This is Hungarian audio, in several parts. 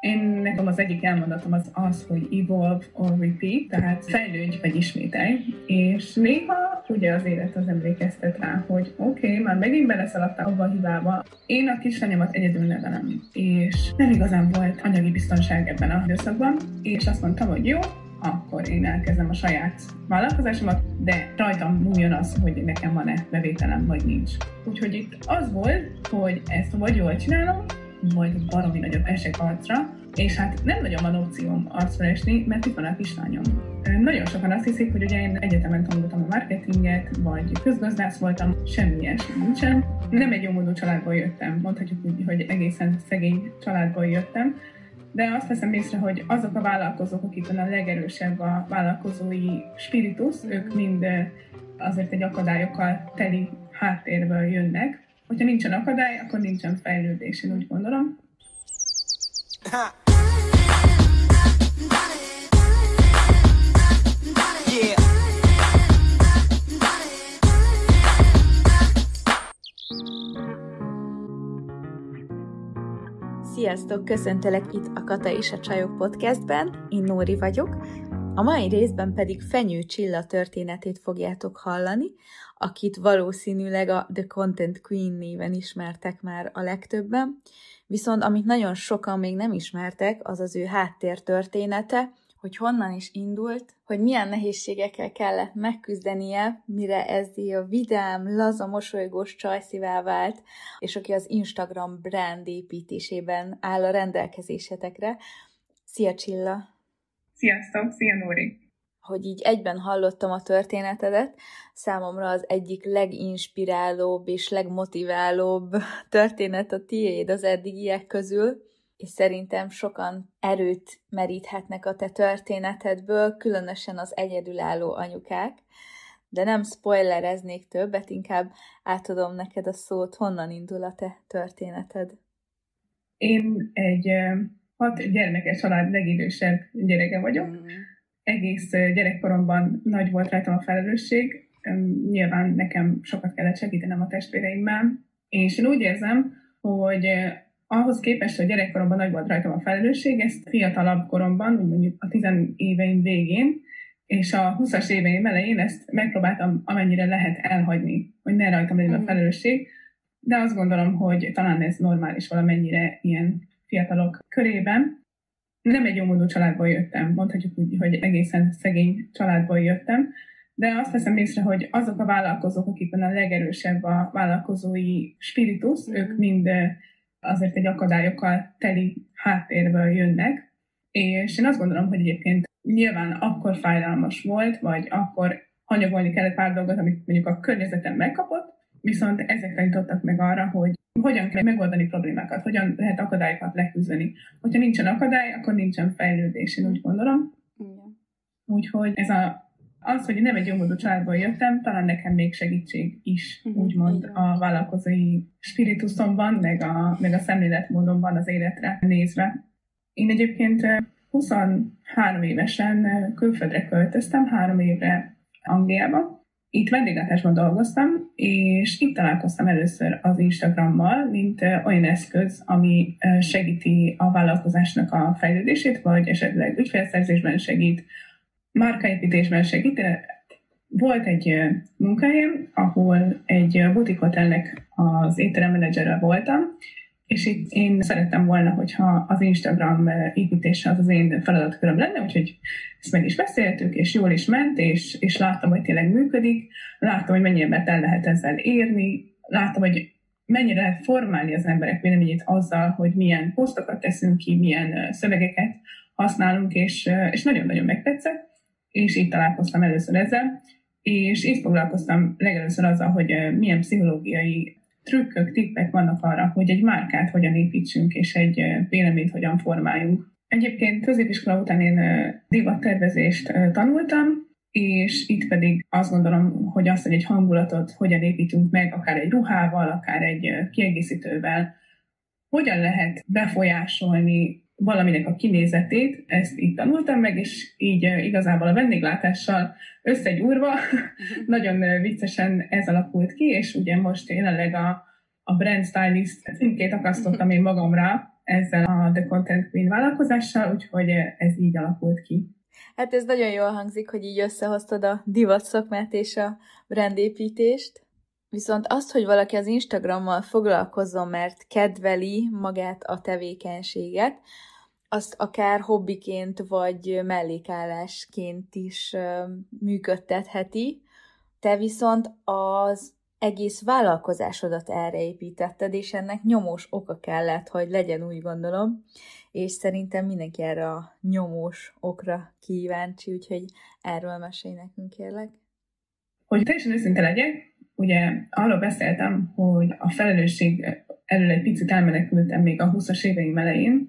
Én nekem az egyik elmondatom az az, hogy evolve or repeat, tehát fejlődj vagy ismételj, és néha ugye az élet az emlékeztet rá, hogy oké, okay, már megint beleszaladtál abba a hibába. Én a kislányomat egyedül nevelem, és nem igazán volt anyagi biztonság ebben a időszakban, és azt mondtam, hogy jó, akkor én elkezdem a saját vállalkozásomat, de rajtam múljon az, hogy nekem van-e bevételem, vagy nincs. Úgyhogy itt az volt, hogy ezt vagy jól csinálom, vagy baromi nagyobb esek arcra, és hát nem nagyon van opcióm arcra esni, mert itt van a kislányom. Nagyon sokan azt hiszik, hogy ugye én egyetemen tanultam a marketinget, vagy közgazdász voltam, semmi ilyesmi nincsen. Nem egy jómódú családból jöttem, mondhatjuk úgy, hogy egészen szegény családból jöttem, de azt veszem észre, hogy azok a vállalkozók, akikben a legerősebb a vállalkozói spiritus, ők mind azért egy akadályokkal teli háttérből jönnek. Hogyha nincsen akadály, akkor nincsen fejlődés, én úgy gondolom. Sziasztok, köszöntelek itt a Kata és a Csajok podcastben, én Nóri vagyok. A mai részben pedig Fenyő Csilla történetét fogjátok hallani, akit valószínűleg a The Content Queen néven ismertek már a legtöbben, viszont amit nagyon sokan még nem ismertek, az az ő háttér története, hogy honnan is indult, hogy milyen nehézségekkel kellett megküzdenie, mire ez a vidám, laza, mosolygós csajszivá vált, és aki az Instagram brand építésében áll a rendelkezésetekre. Szia Csilla! Sziasztok! Szia Nóri! Hogy így egyben hallottam a történetedet, számomra az egyik leginspirálóbb és legmotiválóbb történet a tiéd az eddigiek közül, és szerintem sokan erőt meríthetnek a te történetedből, különösen az egyedülálló anyukák, de nem spoilereznék többet, inkább átadom neked a szót, honnan indul a te történeted. Én egy hat gyermekes család legidősebb gyereke vagyok. Mm. Egész gyerekkoromban nagy volt rajtam a felelősség. Nyilván nekem sokat kellett segítenem a testvéreimmel, és én úgy érzem, hogy ahhoz képest, hogy gyerekkoromban nagy volt rajtam a felelősség, ezt fiatalabb koromban, mondjuk a tizen éveim végén, és a 20-as éveim elején ezt megpróbáltam amennyire lehet elhagyni, hogy ne rajtam legyen a mhm. felelősség, de azt gondolom, hogy talán ez normális valamennyire ilyen fiatalok körében. Nem egy jómódú családból jöttem, mondhatjuk úgy, hogy egészen szegény családból jöttem, de azt veszem észre, hogy azok a vállalkozók, akikben a legerősebb a vállalkozói spiritus, ők mhm. mind azért egy akadályokkal teli háttérből jönnek, és én azt gondolom, hogy egyébként nyilván akkor fájdalmas volt, vagy akkor hanyagolni kellett pár dolgot, amit mondjuk a környezetem megkapott, viszont ezek tanítottak meg arra, hogy hogyan kell megoldani problémákat, hogyan lehet akadályokat leküzdeni. Hogyha nincsen akadály, akkor nincsen fejlődés, én úgy gondolom. Igen. Úgyhogy ez a az, hogy nem egy jómódú családból jöttem, talán nekem még segítség is, uh-huh, úgymond a vállalkozói spiritusomban, meg a, meg a szemléletmódomban az életre nézve. Én egyébként 23 eh, évesen eh, külföldre költöztem, három évre Angliába. Itt vendéglátásban dolgoztam, és itt találkoztam először az Instagrammal, mint olyan eszköz, ami segíti a vállalkozásnak a fejlődését, vagy esetleg ügyfélszerzésben segít, márkaépítésben segít. Volt egy munkahelyem, ahol egy butikhotelnek az étterem menedzsere voltam, és itt én szerettem volna, hogyha az Instagram építése az az én feladatköröm lenne, úgyhogy ezt meg is beszéltük, és jól is ment, és, és láttam, hogy tényleg működik, láttam, hogy mennyire el lehet ezzel érni, láttam, hogy mennyire lehet formálni az emberek véleményét azzal, hogy milyen posztokat teszünk ki, milyen szövegeket használunk, és, és nagyon-nagyon megtetszett. És így találkoztam először ezzel, és itt foglalkoztam legelőször azzal, hogy eh, milyen pszichológiai trükkök, tippek vannak arra, hogy egy márkát hogyan építsünk, és egy véleményt hogyan formáljunk. Egyébként középiskola után én divattervezést tanultam, és itt pedig azt gondolom, hogy azt, hogy egy hangulatot hogyan építünk meg, akár egy ruhával, akár egy kiegészítővel, hogyan lehet befolyásolni valaminek a kinézetét, ezt így tanultam meg, és így igazából a vendéglátással összegyúrva nagyon viccesen ez alakult ki, és ugye most jelenleg a, a brand stylist címkét akasztottam én magamra ezzel a The Content Queen vállalkozással, úgyhogy ez így alakult ki. Hát ez nagyon jól hangzik, hogy így összehoztad a divat szakmát és a brandépítést. Viszont azt, hogy valaki az Instagrammal foglalkozzon, mert kedveli magát a tevékenységet, azt akár hobbiként vagy mellékállásként is működtetheti. Te viszont az egész vállalkozásodat erre építetted, és ennek nyomós oka kellett, hogy legyen, úgy gondolom, és szerintem mindenki erre a nyomós okra kíváncsi, úgyhogy erről mesélj nekünk, kérlek. Hogy teljesen őszinte legyek, ugye arról beszéltem, hogy a felelősség elől egy picit elmenekültem még a 20-as éveim elején,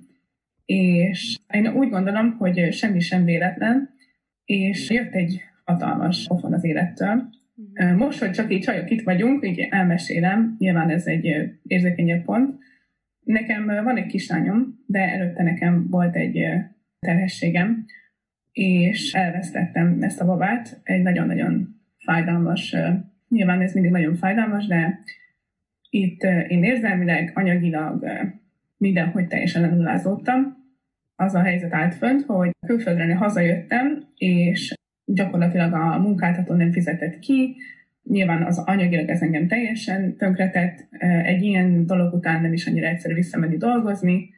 és én úgy gondolom, hogy semmi sem véletlen, és jött egy hatalmas pofon az élettől. Mhm. Most, hogy csak így csajok itt vagyunk, így elmesélem, nyilván ez egy érzékenyebb pont. Nekem van egy kislányom, de előtte nekem volt egy terhességem, és elvesztettem ezt a babát. Egy nagyon-nagyon fájdalmas, nyilván ez mindig nagyon fájdalmas, de itt én érzelmileg, anyagilag mindenhogy teljesen lenullázódtam. Az a helyzet állt fönt, hogy külföldre hazajöttem, és gyakorlatilag a munkáltató nem fizetett ki, nyilván az anyagilag ez engem teljesen tönkretett, egy ilyen dolog után nem is annyira egyszerű visszamenni dolgozni,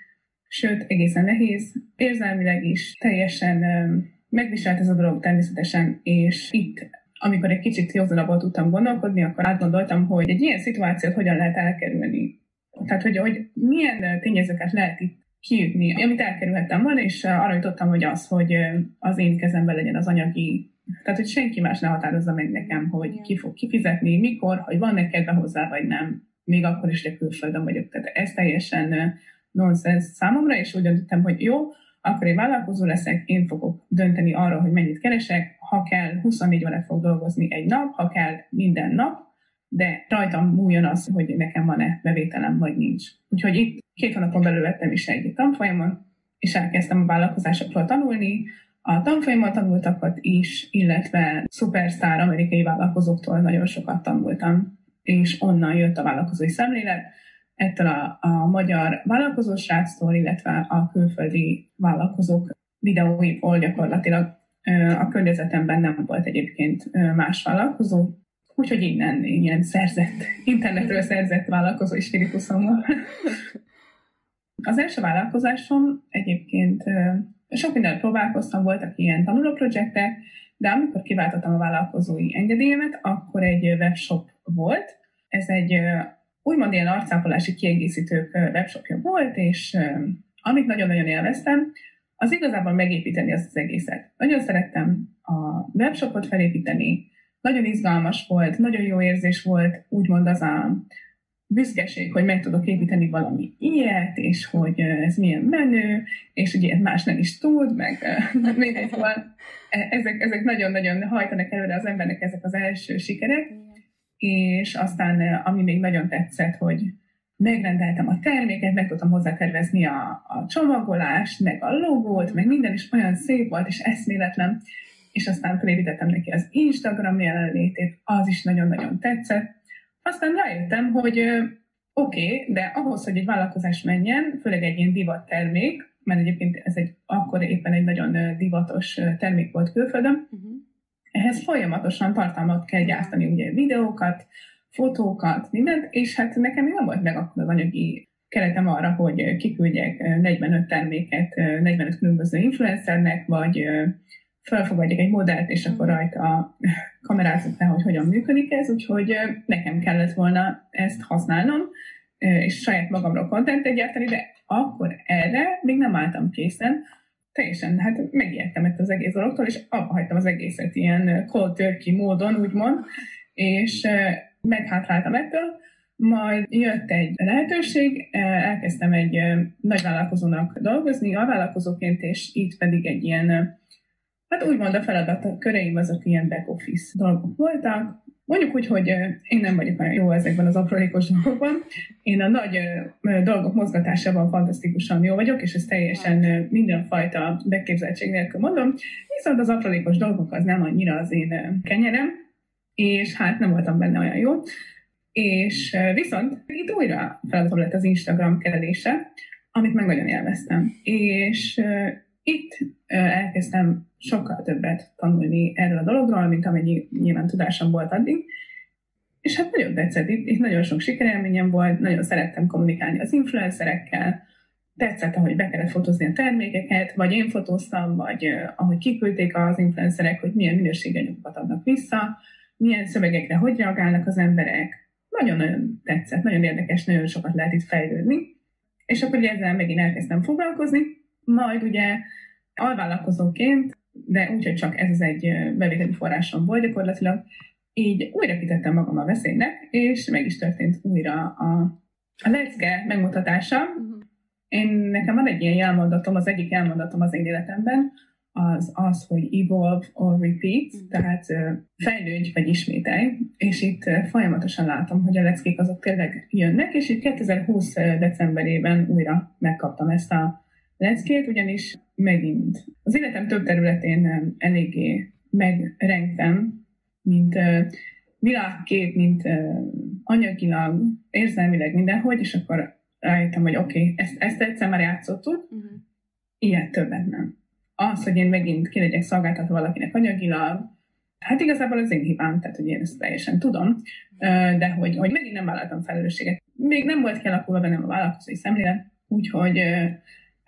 sőt, egészen nehéz, érzelmileg is teljesen megviselt ez a dolog természetesen, és itt, amikor egy kicsit józanabban tudtam gondolkodni, akkor átgondoltam, hogy egy ilyen szituációt hogyan lehet elkerülni. Tehát, hogy, hogy milyen tényezőket lehet itt kiütni, amit elkerülhettem volna, és arra jutottam, hogy az, hogy az én kezemben legyen az anyagi, tehát, hogy senki más ne határozza meg nekem, hogy ki fog kifizetni, mikor, hogy van neked hozzá, vagy nem, még akkor is, hogy külföldön vagyok. Tehát ez teljesen nonsens számomra, és úgy döntöttem, hogy jó, akkor én vállalkozó leszek, én fogok dönteni arra, hogy mennyit keresek, ha kell, 24 órát fog dolgozni egy nap, ha kell, minden nap, de rajtam múljon az, hogy nekem van-e bevételem, vagy nincs. Úgyhogy itt két hónapon belül vettem is egy tanfolyamon, és elkezdtem a vállalkozásokról tanulni, a tanfolyamon tanultakat is, illetve szupersztár amerikai vállalkozóktól nagyon sokat tanultam, és onnan jött a vállalkozói szemlélet, ettől a, a magyar vállalkozósráctól, illetve a külföldi vállalkozók videóiból gyakorlatilag a környezetemben nem volt egyébként más vállalkozó, úgyhogy innen ilyen szerzett, internetről szerzett vállalkozói spiritusom van. Az első vállalkozásom egyébként sok mindent próbálkoztam, voltak ilyen tanulóprojektek, de amikor kiváltottam a vállalkozói engedélyemet, akkor egy webshop volt. Ez egy úgymond ilyen arcápolási kiegészítők webshopja volt, és amit nagyon-nagyon élveztem, az igazából megépíteni azt az egészet. Nagyon szerettem a webshopot felépíteni, nagyon izgalmas volt, nagyon jó érzés volt, úgymond az a büszkeség, hogy meg tudok építeni valami ilyet, és hogy ez milyen menő, és hogy ilyet más nem is tud, meg mindegy, szóval e, ezek, ezek nagyon-nagyon hajtanak előre az embernek ezek az első sikerek, és aztán ami még nagyon tetszett, hogy megrendeltem a terméket, meg tudtam hozzá tervezni a, a csomagolást, meg a logót, meg minden is olyan szép volt, és eszméletlen, és aztán felépítettem neki az Instagram jelenlétét, az is nagyon-nagyon tetszett, aztán rájöttem, hogy oké, okay, de ahhoz, hogy egy vállalkozás menjen, főleg egy ilyen divat termék, mert egyébként ez egy akkor éppen egy nagyon divatos termék volt külföldön, uh-huh. Ehhez folyamatosan tartalmat kell gyártani, ugye videókat, fotókat, mindent, és hát nekem nem volt meg akkor az anyagi keretem arra, hogy kiküldjek 45 terméket 45 különböző influencernek, vagy felfogadjak egy modellt, és akkor mm. rajta kamerázott le, hogy hogyan működik ez, úgyhogy nekem kellett volna ezt használnom, és saját magamra kontentet gyártani, de akkor erre még nem álltam készen, teljesen, hát megijedtem ezt az egész dologtól, és abba hagytam az egészet ilyen cold turkey módon, úgymond, és meghátráltam ettől, majd jött egy lehetőség, elkezdtem egy nagyvállalkozónak dolgozni, a vállalkozóként, és itt pedig egy ilyen Hát úgymond a feladat köreim azok ilyen back office dolgok voltak. Mondjuk úgy, hogy én nem vagyok olyan jó ezekben az aprólékos dolgokban. Én a nagy dolgok mozgatásában fantasztikusan jó vagyok, és ez teljesen mindenfajta beképzeltség nélkül mondom. Viszont az aprólékos dolgok az nem annyira az én kenyerem, és hát nem voltam benne olyan jó. És viszont itt újra feladatom lett az Instagram kerelése, amit meg nagyon élveztem. És itt elkezdtem sokkal többet tanulni erről a dologról, mint amennyi nyilván tudásom volt addig. És hát nagyon tetszett, itt, itt nagyon sok sikerélményem volt, nagyon szerettem kommunikálni az influencerekkel, tetszett, ahogy be kellett fotózni a termékeket, vagy én fotóztam, vagy ahogy kiküldték az influencerek, hogy milyen minőséganyagokat adnak vissza, milyen szövegekre hogy reagálnak az emberek. Nagyon-nagyon tetszett, nagyon érdekes, nagyon sokat lehet itt fejlődni. És akkor ugye ezzel megint elkezdtem foglalkozni, majd ugye alvállalkozóként, de úgyhogy csak ez az egy bevételi forrásom volt gyakorlatilag, így újra kitettem magam a veszélynek, és meg is történt újra a, a lecke megmutatása. Uh-huh. Én nekem van egy ilyen jelmondatom, az egyik jelmondatom az én életemben, az az, hogy evolve or repeat, mm. tehát fejlődj vagy ismételj, és itt folyamatosan látom, hogy a leckék azok tényleg jönnek, és itt 2020 decemberében újra megkaptam ezt a leckét, ugyanis megint az életem több területén eléggé megrengtem, mint világkép, mint anyagilag, érzelmileg mindenhogy, és akkor rájöttem, hogy oké, okay, ezt, ezt egyszer már játszottuk, uh-huh. ilyet többet nem az, hogy én megint ki legyek szolgáltatva valakinek anyagilag, hát igazából az én hibám, tehát hogy én ezt teljesen tudom, de hogy, hogy megint nem vállaltam felelősséget. Még nem volt kialakulva bennem a vállalkozói szemlélet, úgyhogy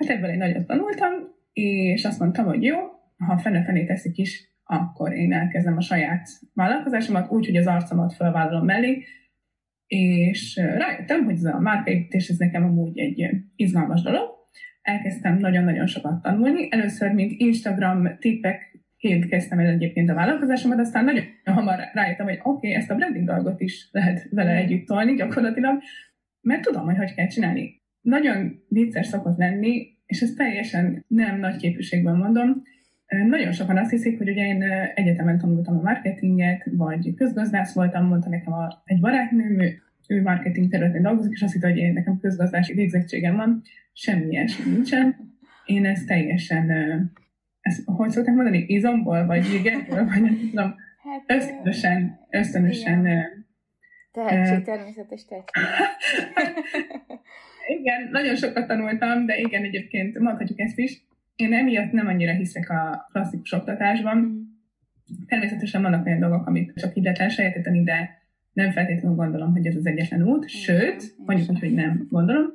hát ebből egy nagyot tanultam, és azt mondtam, hogy jó, ha fene-fené teszik is, akkor én elkezdem a saját vállalkozásomat úgy, hogy az arcomat felvállalom mellé, és rájöttem, hogy ez a márkaépítés, ez nekem amúgy egy izgalmas dolog, elkezdtem nagyon-nagyon sokat tanulni. Először, mint Instagram tippekként kezdtem el egyébként a vállalkozásomat, aztán nagyon hamar rájöttem, hogy oké, okay, ezt a branding dolgot is lehet vele együtt tolni gyakorlatilag, mert tudom, hogy hogy kell csinálni. Nagyon vicces szokott lenni, és ez teljesen nem nagy képűségben mondom, nagyon sokan azt hiszik, hogy ugye én egyetemen tanultam a marketinget, vagy közgazdász voltam, mondta nekem a, egy barátnőm, ő marketing területén dolgozik, és azt hitte, hogy én nekem közgazdási végzettségem van. Semmi ilyesmi nincsen. Én ezt teljesen, ezt, hogy szokták mondani, izomból, vagy zsigerből, vagy nem tudom, hát, ösztönösen, ösztönösen Tehetség, természetes tehetség. igen, nagyon sokat tanultam, de igen, egyébként mondhatjuk ezt is. Én emiatt nem annyira hiszek a klasszikus oktatásban. Mm. Természetesen vannak olyan dolgok, amit csak így lehet elsajátítani, de nem feltétlenül gondolom, hogy ez az egyetlen út, sőt, mondjuk, hogy nem gondolom.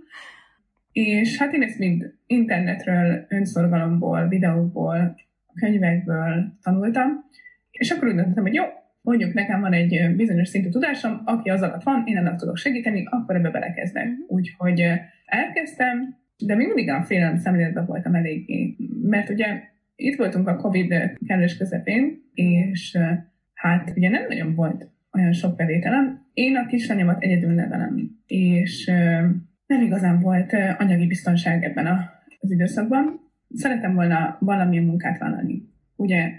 És hát én ezt mind internetről, önszorgalomból, videókból, könyvekből tanultam, és akkor úgy döntöttem, hogy jó, mondjuk nekem van egy bizonyos szintű tudásom, aki az alatt van, én ennek tudok segíteni, akkor ebbe belekezdek. Mhm. Úgyhogy elkezdtem, de még mindig a félelem szemléletben voltam eléggé, mert ugye itt voltunk a Covid kellős közepén, és hát ugye nem nagyon volt olyan sok bevételem. Én a kislányomat egyedül nevelem, és nem igazán volt anyagi biztonság ebben az időszakban. Szeretem volna valamilyen munkát vállalni. Ugye,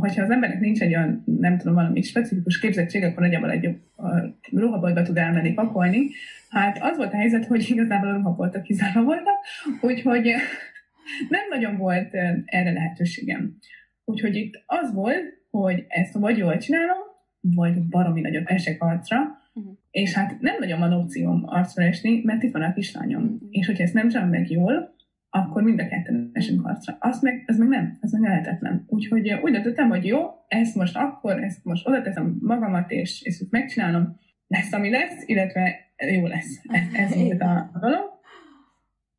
hogyha az embernek nincs egy olyan, nem tudom, valami specifikus képzettség, akkor nagyjából egy ruhaboltba tud elmenni pakolni. Hát az volt a helyzet, hogy igazából a ruhaboltok kizárva voltak, úgyhogy nem nagyon volt erre lehetőségem. Úgyhogy itt az volt, hogy ezt vagy jól csinálom, vagy baromi nagyot esek arcra, uh-huh. és hát nem nagyon van opcióm arcra esni, mert itt van a kislányom. Uh-huh. És hogyha ezt nem csinálom meg jól, akkor mind a ketten esünk arcra. Azt meg, ez meg nem, ez meg lehetetlen. Úgyhogy úgy döntöttem, hogy jó, ezt most akkor, ezt most oda teszem magamat, és, és ezt megcsinálom, lesz, ami lesz, illetve jó lesz. Ez, ez volt a, a dolog.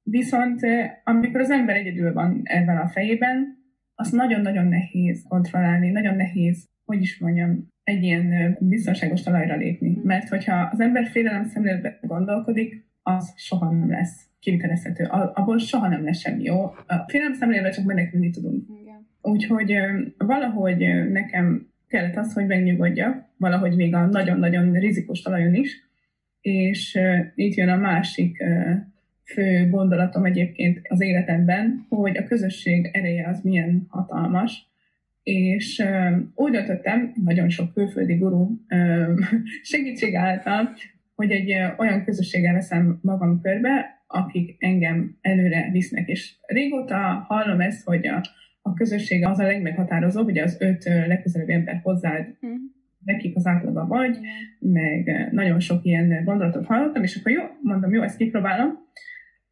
Viszont amikor az ember egyedül van ebben a fejében, az nagyon-nagyon nehéz kontrollálni, nagyon nehéz, hogy is mondjam, egy ilyen biztonságos talajra lépni. Mert hogyha az ember félelem szemléletben gondolkodik, az soha nem lesz kivitelezhető. Abból soha nem lesz semmi jó. A félelem szemléletben csak menekülni tudunk. Igen. Úgyhogy valahogy nekem kellett az, hogy megnyugodjak, valahogy még a nagyon-nagyon rizikos talajon is, és itt jön a másik fő gondolatom egyébként az életemben, hogy a közösség ereje az milyen hatalmas, és úgy döntöttem, nagyon sok külföldi guru uh, segítség által, hogy egy olyan közösséggel veszem magam körbe, akik engem előre visznek. És régóta hallom ezt, hogy a, a közösség az a legmeghatározóbb, hogy az öt legközelebb ember hozzád, mm. nekik az átlaga vagy, meg nagyon sok ilyen gondolatot hallottam, és akkor jó, mondom, jó, ezt kipróbálom.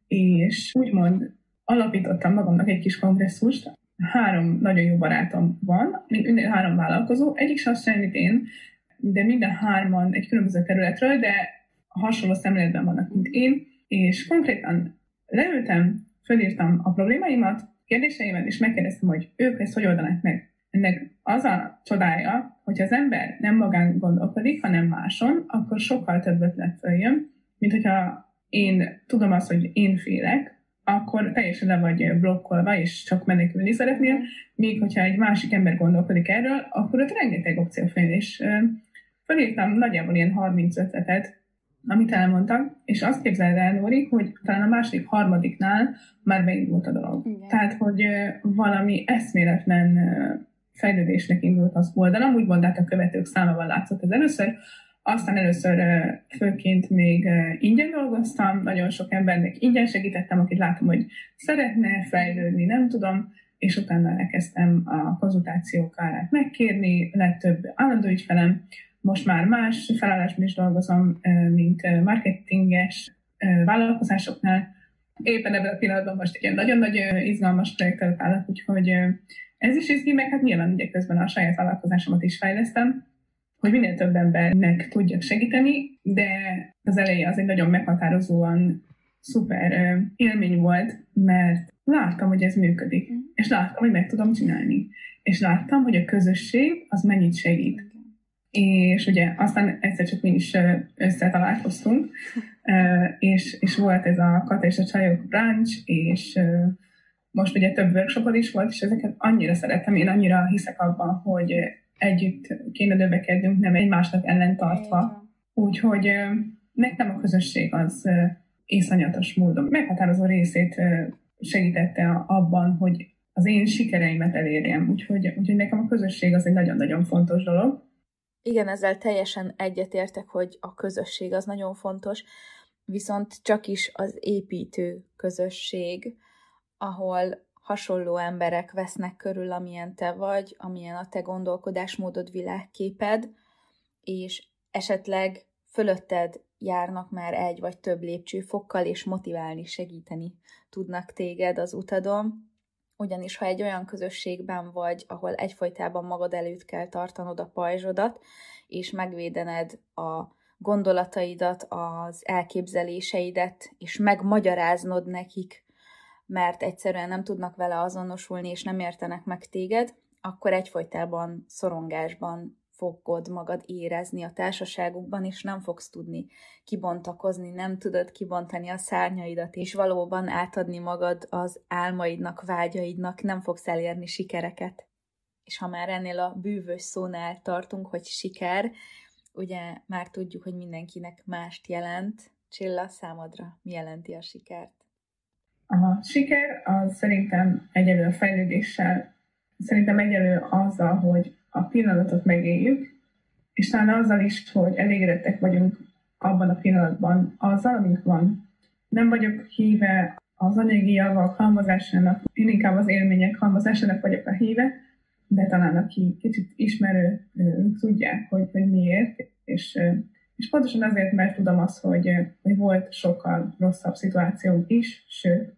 és úgymond alapítottam magamnak egy kis kongresszust. Három nagyon jó barátom van, minden három vállalkozó, egyik sem azt mint én, de minden hárman egy különböző területről, de hasonló szemléletben vannak, mint én, és konkrétan leültem, fölírtam a problémáimat, kérdéseimet, és megkérdeztem, hogy ők ezt hogy oldanák meg. Ennek az a csodája, hogy az ember nem magán gondolkodik, hanem máson, akkor sokkal több ötlet följön, mint hogyha én tudom azt, hogy én félek, akkor teljesen le vagy blokkolva, és csak menekülni szeretnél, míg hogyha egy másik ember gondolkodik erről, akkor ott rengeteg opció fél, és felírtam nagyjából ilyen 30 ötletet, amit elmondtak, és azt képzeld el, Nóri, hogy talán a második, harmadiknál már beindult a dolog. Igen. Tehát, hogy valami eszméletlen fejlődésnek indult az oldalam, úgy mondták a követők számával látszott ez először, aztán először főként még ingyen dolgoztam, nagyon sok embernek ingyen segítettem, akit látom, hogy szeretne fejlődni, nem tudom, és utána elkezdtem a konzultációk árát megkérni, lett több állandó ügyfelem, most már más felállásban is dolgozom, mint marketinges vállalkozásoknál. Éppen ebben a pillanatban most egy nagyon nagy izgalmas projektet állok, úgyhogy ez is izgi, meg hát nyilván ugye közben a saját vállalkozásomat is fejlesztem, hogy minél több embernek tudjak segíteni, de az eleje az egy nagyon meghatározóan szuper élmény volt, mert láttam, hogy ez működik, mm. és láttam, hogy meg tudom csinálni, és láttam, hogy a közösség az mennyit segít. És ugye aztán egyszer csak mi is összetalálkoztunk, és, és volt ez a Kata és a Csajok brunch, és most ugye több workshopod is volt, és ezeket annyira szeretem, én annyira hiszek abban, hogy együtt kéne növekednünk, nem egymásnak ellen tartva. Úgyhogy nekem a közösség az észanyatos módon meghatározó részét segítette abban, hogy az én sikereimet elérjem. Úgyhogy, úgyhogy nekem a közösség az egy nagyon-nagyon fontos dolog. Igen, ezzel teljesen egyetértek, hogy a közösség az nagyon fontos, viszont csak is az építő közösség, ahol hasonló emberek vesznek körül, amilyen te vagy, amilyen a te gondolkodásmódod, világképed, és esetleg fölötted járnak már egy vagy több lépcsőfokkal, és motiválni, segíteni tudnak téged az utadon. Ugyanis ha egy olyan közösségben vagy, ahol egyfolytában magad előtt kell tartanod a pajzsodat, és megvédened a gondolataidat, az elképzeléseidet, és megmagyaráznod nekik, mert egyszerűen nem tudnak vele azonosulni, és nem értenek meg téged, akkor egyfolytában szorongásban fogod magad érezni a társaságukban, és nem fogsz tudni kibontakozni, nem tudod kibontani a szárnyaidat, és valóban átadni magad az álmaidnak, vágyaidnak, nem fogsz elérni sikereket. És ha már ennél a bűvös szónál tartunk, hogy siker, ugye már tudjuk, hogy mindenkinek mást jelent. Csilla, számodra mi jelenti a sikert? A siker az szerintem egyelő a fejlődéssel, szerintem egyelő azzal, hogy a pillanatot megéljük, és talán azzal is, hogy elégedettek vagyunk abban a pillanatban, azzal, amink van. Nem vagyok híve az anyagi javak halmozásának, én inkább az élmények halmozásának vagyok a híve, de talán aki kicsit ismerő, tudják, hogy, hogy miért, és, és pontosan azért, mert tudom azt, hogy, hogy volt sokkal rosszabb szituáció is, sőt,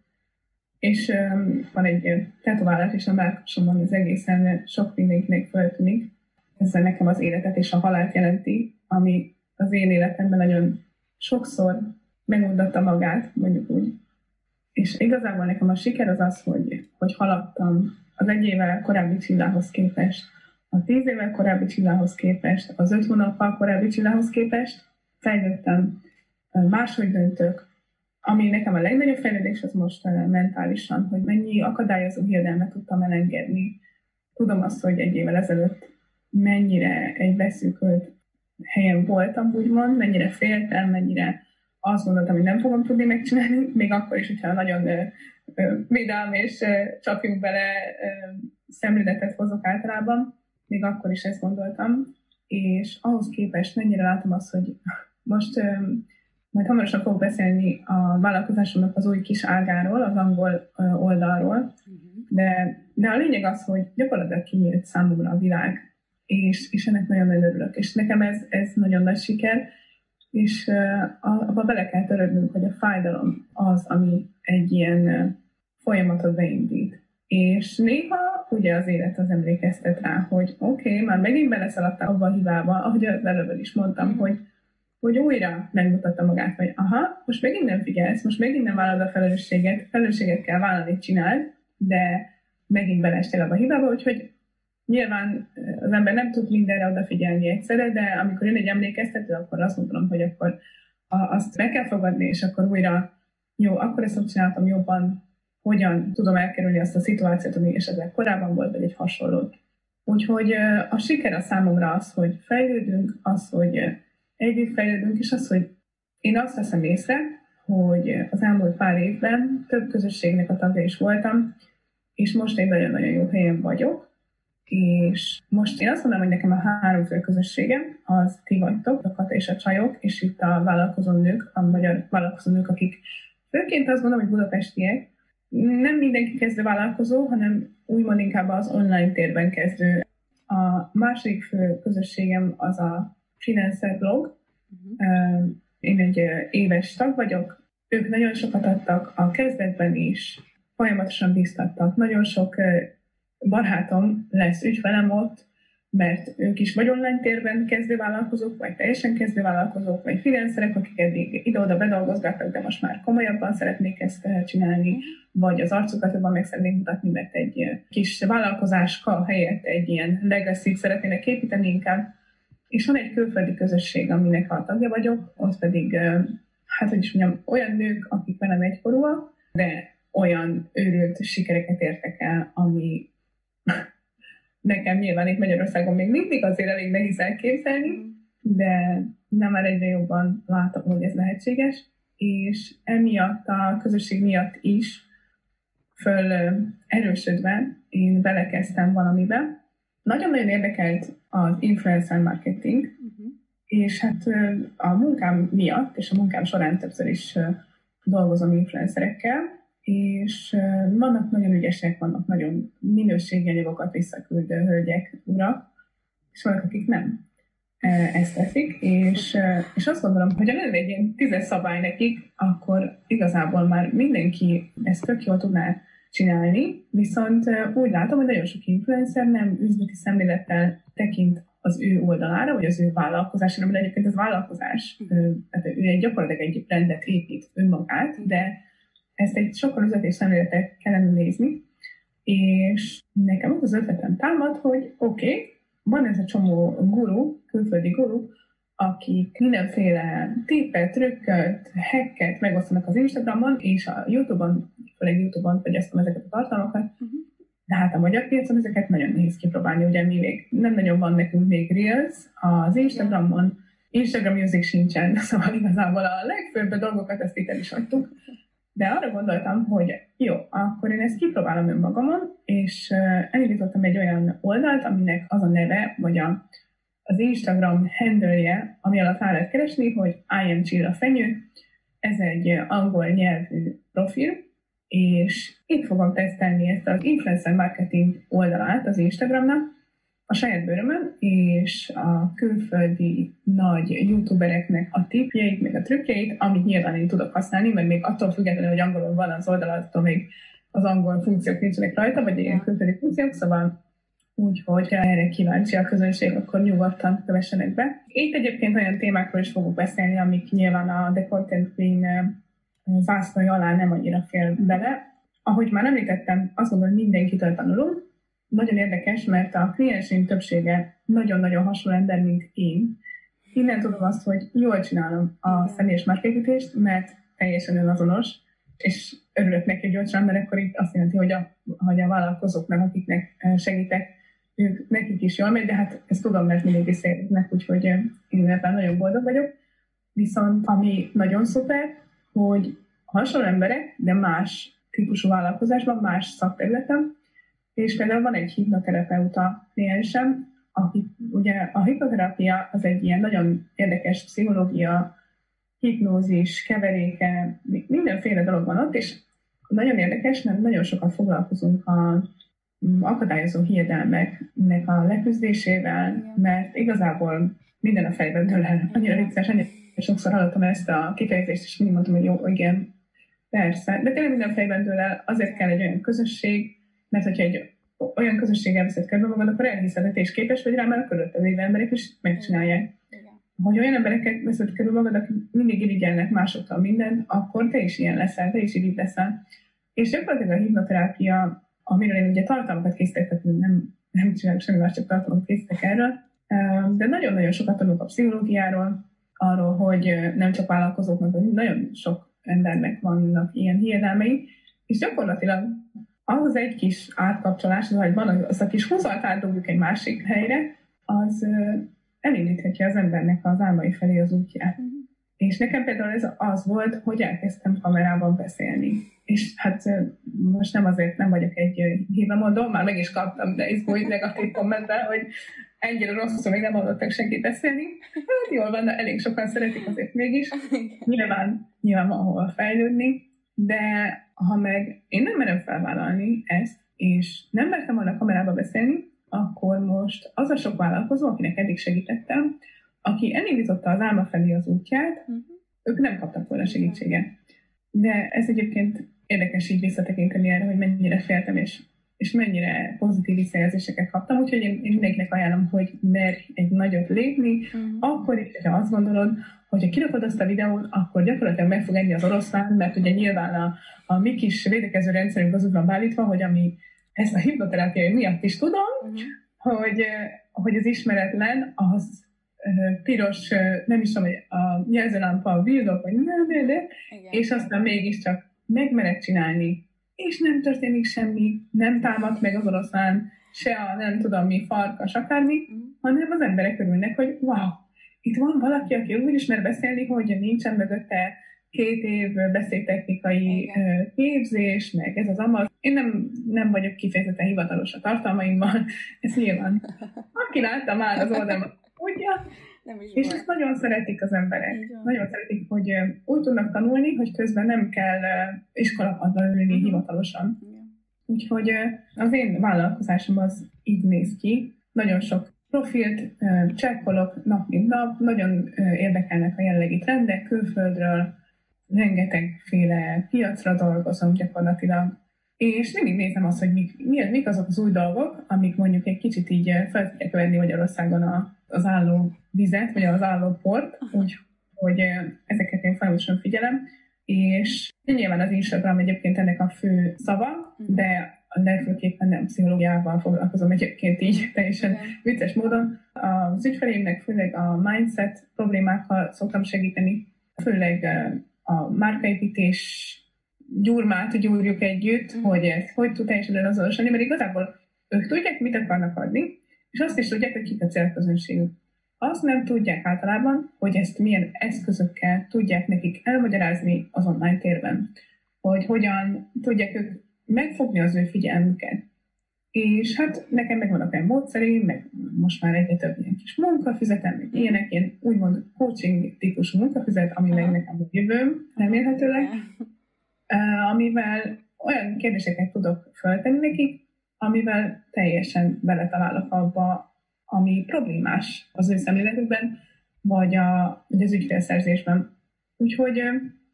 és um, van egy tetoválás is a melkasomon, az egészen sok mindenkinek föltűnik. Ezzel nekem az életet és a halált jelenti, ami az én életemben nagyon sokszor megmondotta magát, mondjuk úgy. És igazából nekem a siker az az, hogy, hogy haladtam az egy évvel korábbi csillához képest, a tíz évvel korábbi csillához képest, az öt hónappal korábbi csillához képest fejlődtem, máshogy döntök, ami nekem a legnagyobb fejlődés az most mentálisan, hogy mennyi akadályozó hiedelmet tudtam elengedni. Tudom azt, hogy egy évvel ezelőtt mennyire egy beszűkölt helyen voltam, úgymond, mennyire féltem, mennyire azt gondoltam, hogy nem fogom tudni megcsinálni, még akkor is, hogyha nagyon vidám és uh, csapjunk bele uh, szemléletet hozok általában, még akkor is ezt gondoltam, és ahhoz képest mennyire látom azt, hogy most majd hamarosan fogok beszélni a vállalkozásomnak az új kis ágáról, az angol oldalról, uh-huh. de, de a lényeg az, hogy gyakorlatilag kinyílt számomra a világ, és, és ennek nagyon nagyon örülök. És nekem ez, ez nagyon nagy siker, és abba bele kell törődnünk, hogy a fájdalom az, ami egy ilyen folyamatot beindít. És néha ugye az élet az emlékeztet rá, hogy oké, okay, már megint beleszaladtam abba a hibába, ahogy az előbb is mondtam, hogy, hogy újra megmutatta magát, hogy aha, most megint nem figyelsz, most megint nem vállalod a felelősséget, felelősséget kell vállalni, csináld, de megint beleestél abba a hibába, úgyhogy nyilván az ember nem tud mindenre odafigyelni egyszerre, de amikor jön egy emlékeztető, akkor azt mondom, hogy akkor azt meg kell fogadni, és akkor újra jó, akkor ezt csináltam jobban, hogyan tudom elkerülni azt a szituációt, ami esetleg korábban volt, vagy egy hasonló. Úgyhogy a siker a számomra az, hogy fejlődünk, az, hogy együtt fejlődünk, és az, hogy én azt veszem észre, hogy az elmúlt pár évben több közösségnek a tagja is voltam, és most egy nagyon-nagyon jó helyen vagyok, és most én azt mondom, hogy nekem a három fő közösségem, az ti vagytok, a Kata és a Csajok, és itt a vállalkozó nők, a magyar vállalkozó nők, akik főként azt mondom, hogy budapestiek, nem mindenki kezdő vállalkozó, hanem úgymond inkább az online térben kezdő. A másik fő közösségem az a freelancer blog. Uh-huh. Én egy éves tag vagyok. Ők nagyon sokat adtak a kezdetben is, folyamatosan biztattak. Nagyon sok barátom lesz ügyfelem ott, mert ők is vagy online térben kezdővállalkozók, vagy teljesen kezdővállalkozók, vagy freelancerek, akik eddig ide-oda bedolgozgattak, de most már komolyabban szeretnék ezt csinálni, vagy az arcukat jobban meg szeretnék mutatni, mert egy kis vállalkozáska helyett egy ilyen legacy szeretnének építeni inkább. És van egy külföldi közösség, aminek a tagja vagyok, ott pedig, hát hogy is mondjam, olyan nők, akik velem egykorúak, de olyan őrült sikereket értek el, ami nekem nyilván itt Magyarországon még mindig azért elég nehéz elképzelni, de nem már egyre jobban látom, hogy ez lehetséges, és emiatt a közösség miatt is föl erősödve én belekezdtem valamibe. Nagyon-nagyon érdekelt az influencer marketing, uh-huh. és hát a munkám miatt, és a munkám során többször is dolgozom influencerekkel, és vannak nagyon ügyesek, vannak nagyon minőségi anyagokat visszaküldő hölgyek, urak, és vannak, akik nem ezt teszik, és, és azt gondolom, hogy ha lenne egy ilyen tízes szabály nekik, akkor igazából már mindenki ezt tök jól tudná csinálni, viszont úgy látom, hogy nagyon sok influencer nem üzleti szemlélettel tekint az ő oldalára, vagy az ő vállalkozására, mert egyébként ez vállalkozás, tehát ő egy gyakorlatilag egy rendet épít önmagát, de ezt egy sokkal üzleti szemléletet kellene nézni, és nekem az az ötletem támad, hogy oké, okay, van ez a csomó guru, külföldi guru, akik mindenféle tippet, trükköt, hacket megosztanak az Instagramon, és a Youtube-on, főleg Youtube-on fogyasztom ezeket a tartalmakat, uh-huh. de hát a magyar piacon ezeket nagyon nehéz kipróbálni, ugye mi még nem nagyon van nekünk még Reels az Instagramon, Instagram Music sincsen, szóval igazából a legfőbb dolgokat ezt itt el is hagytuk, de arra gondoltam, hogy jó, akkor én ezt kipróbálom önmagamon, és elindítottam egy olyan oldalt, aminek az a neve, vagy a, az Instagram handle ami alatt rá lehet keresni, hogy I am Chill a fenyő. Ez egy angol nyelvű profil, és itt fogom tesztelni ezt az influencer marketing oldalát az Instagramnak, a saját bőrömön, és a külföldi nagy youtubereknek a tipjeit, meg a trükkjeit, amit nyilván én tudok használni, mert még attól függetlenül, hogy angolul van az oldal, attól még az angol funkciók nincsenek rajta, vagy ilyen külföldi funkciók, szóval úgyhogy ha erre kíváncsi a közönség, akkor nyugodtan kövessenek be. Itt egyébként olyan témákról is fogok beszélni, amik nyilván a The Content Queen zászlója alá nem annyira fél bele. Ahogy már említettem, azt gondolom, hogy mindenkitől tanulunk, nagyon érdekes, mert a klienseim többsége nagyon-nagyon hasonló ember, mint én. Innen tudom azt, hogy jól csinálom a személyes marketingést, mert teljesen önazonos, és örülök neki, csinálom, mert akkor itt azt jelenti, hogy a, hogy a vállalkozóknak, akiknek eh, segítek, nekik is jól megy, de hát ezt tudom, mert mindig beszélnek, úgyhogy eh, én ebben nagyon boldog vagyok. Viszont ami nagyon szuper, hogy hasonló emberek, de más típusú vállalkozásban, más szakterületen, és például van egy hipnoterapeuta kliensem, aki ugye a hipnoterápia az egy ilyen nagyon érdekes pszichológia, hipnózis, keveréke, mindenféle dolog van ott, és nagyon érdekes, mert nagyon sokat foglalkozunk a akadályozó hiedelmeknek a leküzdésével, mert igazából minden a fejben dől el. Annyira vicces, annyira sokszor hallottam ezt a kifejezést, és mindig mondtam, hogy jó, igen, persze. De tényleg minden fejben dől el, azért kell egy olyan közösség, mert hogyha egy olyan közösséggel veszed körbe magad, akkor elhiszed, hogy te is képes vagy rá, mert a körülötted lévő emberek is megcsinálják. Igen. Hogy olyan embereket veszed körül magad, akik mindig irigyelnek másoktól mindent, akkor te is ilyen leszel, te is irigy leszel. És gyakorlatilag a hipnoterápia, amiről én ugye tartalmakat készítettem, nem, nem csinálok semmi más, csak tartalmakat készítek erről, de nagyon-nagyon sokat tanulok a pszichológiáról, arról, hogy nem csak vállalkozóknak, hanem nagyon sok embernek vannak ilyen hiedelmei, és gyakorlatilag ahhoz egy kis átkapcsolás, vagy van az a kis húzalt átdobjuk egy másik helyre, az elindíthatja az embernek az álmai felé az útját. És nekem például ez az volt, hogy elkezdtem kamerában beszélni. És hát most nem azért nem vagyok egy hívemondó, már meg is kaptam, de izgulj negatív kommentben, hogy ennyire rosszul még nem hallottak senkit beszélni. Hát jól van, de elég sokan szeretik azért mégis. Nyilván, nyilván van hol fejlődni, de ha meg én nem merem felvállalni ezt, és nem mertem volna kamerába beszélni, akkor most az a sok vállalkozó, akinek eddig segítettem, aki elindította az álma felé az útját, uh-huh. ők nem kaptak volna segítséget. De ez egyébként érdekes így visszatekinteni erre, hogy mennyire féltem, és, és mennyire pozitív visszajelzéseket kaptam, úgyhogy én, én mindenkinek ajánlom, hogy merj egy nagyot lépni, uh-huh. akkor is, hogyha azt gondolod, hogyha kirakod azt a videót, akkor gyakorlatilag meg fog enni az oroszlán, mert ugye nyilván a, a mi kis védekező rendszerünk az úgy van beállítva, hogy ami ezt a hipnoterápiai miatt is tudom, uh-huh. hogy, hogy az ismeretlen, az piros, nem is tudom, hogy a jelzőlámpa, a vildok, vagy nem, és aztán mégiscsak megmered csinálni, és nem történik semmi, nem támad meg az oroszlán, se a nem tudom mi farkas, akármi, uh-huh. hanem az emberek örülnek, hogy wow, itt van valaki, aki úgy ismer beszélni, hogy nincsen mögötte két év beszédtechnikai Igen. képzés, meg ez az amaz. Én nem, nem vagyok kifejezetten hivatalos a tartalmaimban, ez nyilván. Aki látta már az oldalmat, tudja, nem is és ezt nagyon szeretik az emberek. Nagyon szeretik, hogy úgy tudnak tanulni, hogy közben nem kell iskolapadra ülni uh-huh. hivatalosan. Igen. Úgyhogy az én vállalkozásom az így néz ki. Nagyon sok profilt csekkolok nap mint nap, nagyon érdekelnek a jellegi trendek külföldről, rengetegféle piacra dolgozom gyakorlatilag, és mindig nézem azt, hogy mik, mi, mik azok az új dolgok, amik mondjuk egy kicsit így fel tudják venni Magyarországon a, az álló vizet, vagy az álló port, úgyhogy ezeket én folyamatosan figyelem, és nyilván az Instagram egyébként ennek a fő szava, mhm. de legfőképpen nem pszichológiával foglalkozom egyébként így teljesen okay. vicces módon. Az ügyfelémnek főleg a mindset problémákkal szoktam segíteni, főleg a márkaépítés gyurmát gyúrjuk együtt, mm. hogy ez hogy tud teljesen azonosulni, mert igazából ők tudják, mit akarnak adni, és azt is tudják, hogy kik a célközönségük. Azt nem tudják általában, hogy ezt milyen eszközökkel tudják nekik elmagyarázni az online térben. Hogy hogyan tudják ők megfogni az ő figyelmüket. És hát nekem megvannak olyan módszereim, meg most már egyre több ilyen kis munkafüzetem, meg ilyenek, ilyen úgymond coaching típusú munkafüzet, ami meg nekem a jövőm, remélhetőleg, amivel olyan kérdéseket tudok föltenni nekik, amivel teljesen beletalálok abba, ami problémás az ő szemléletükben, vagy, a, vagy az ügyfélszerzésben. Úgyhogy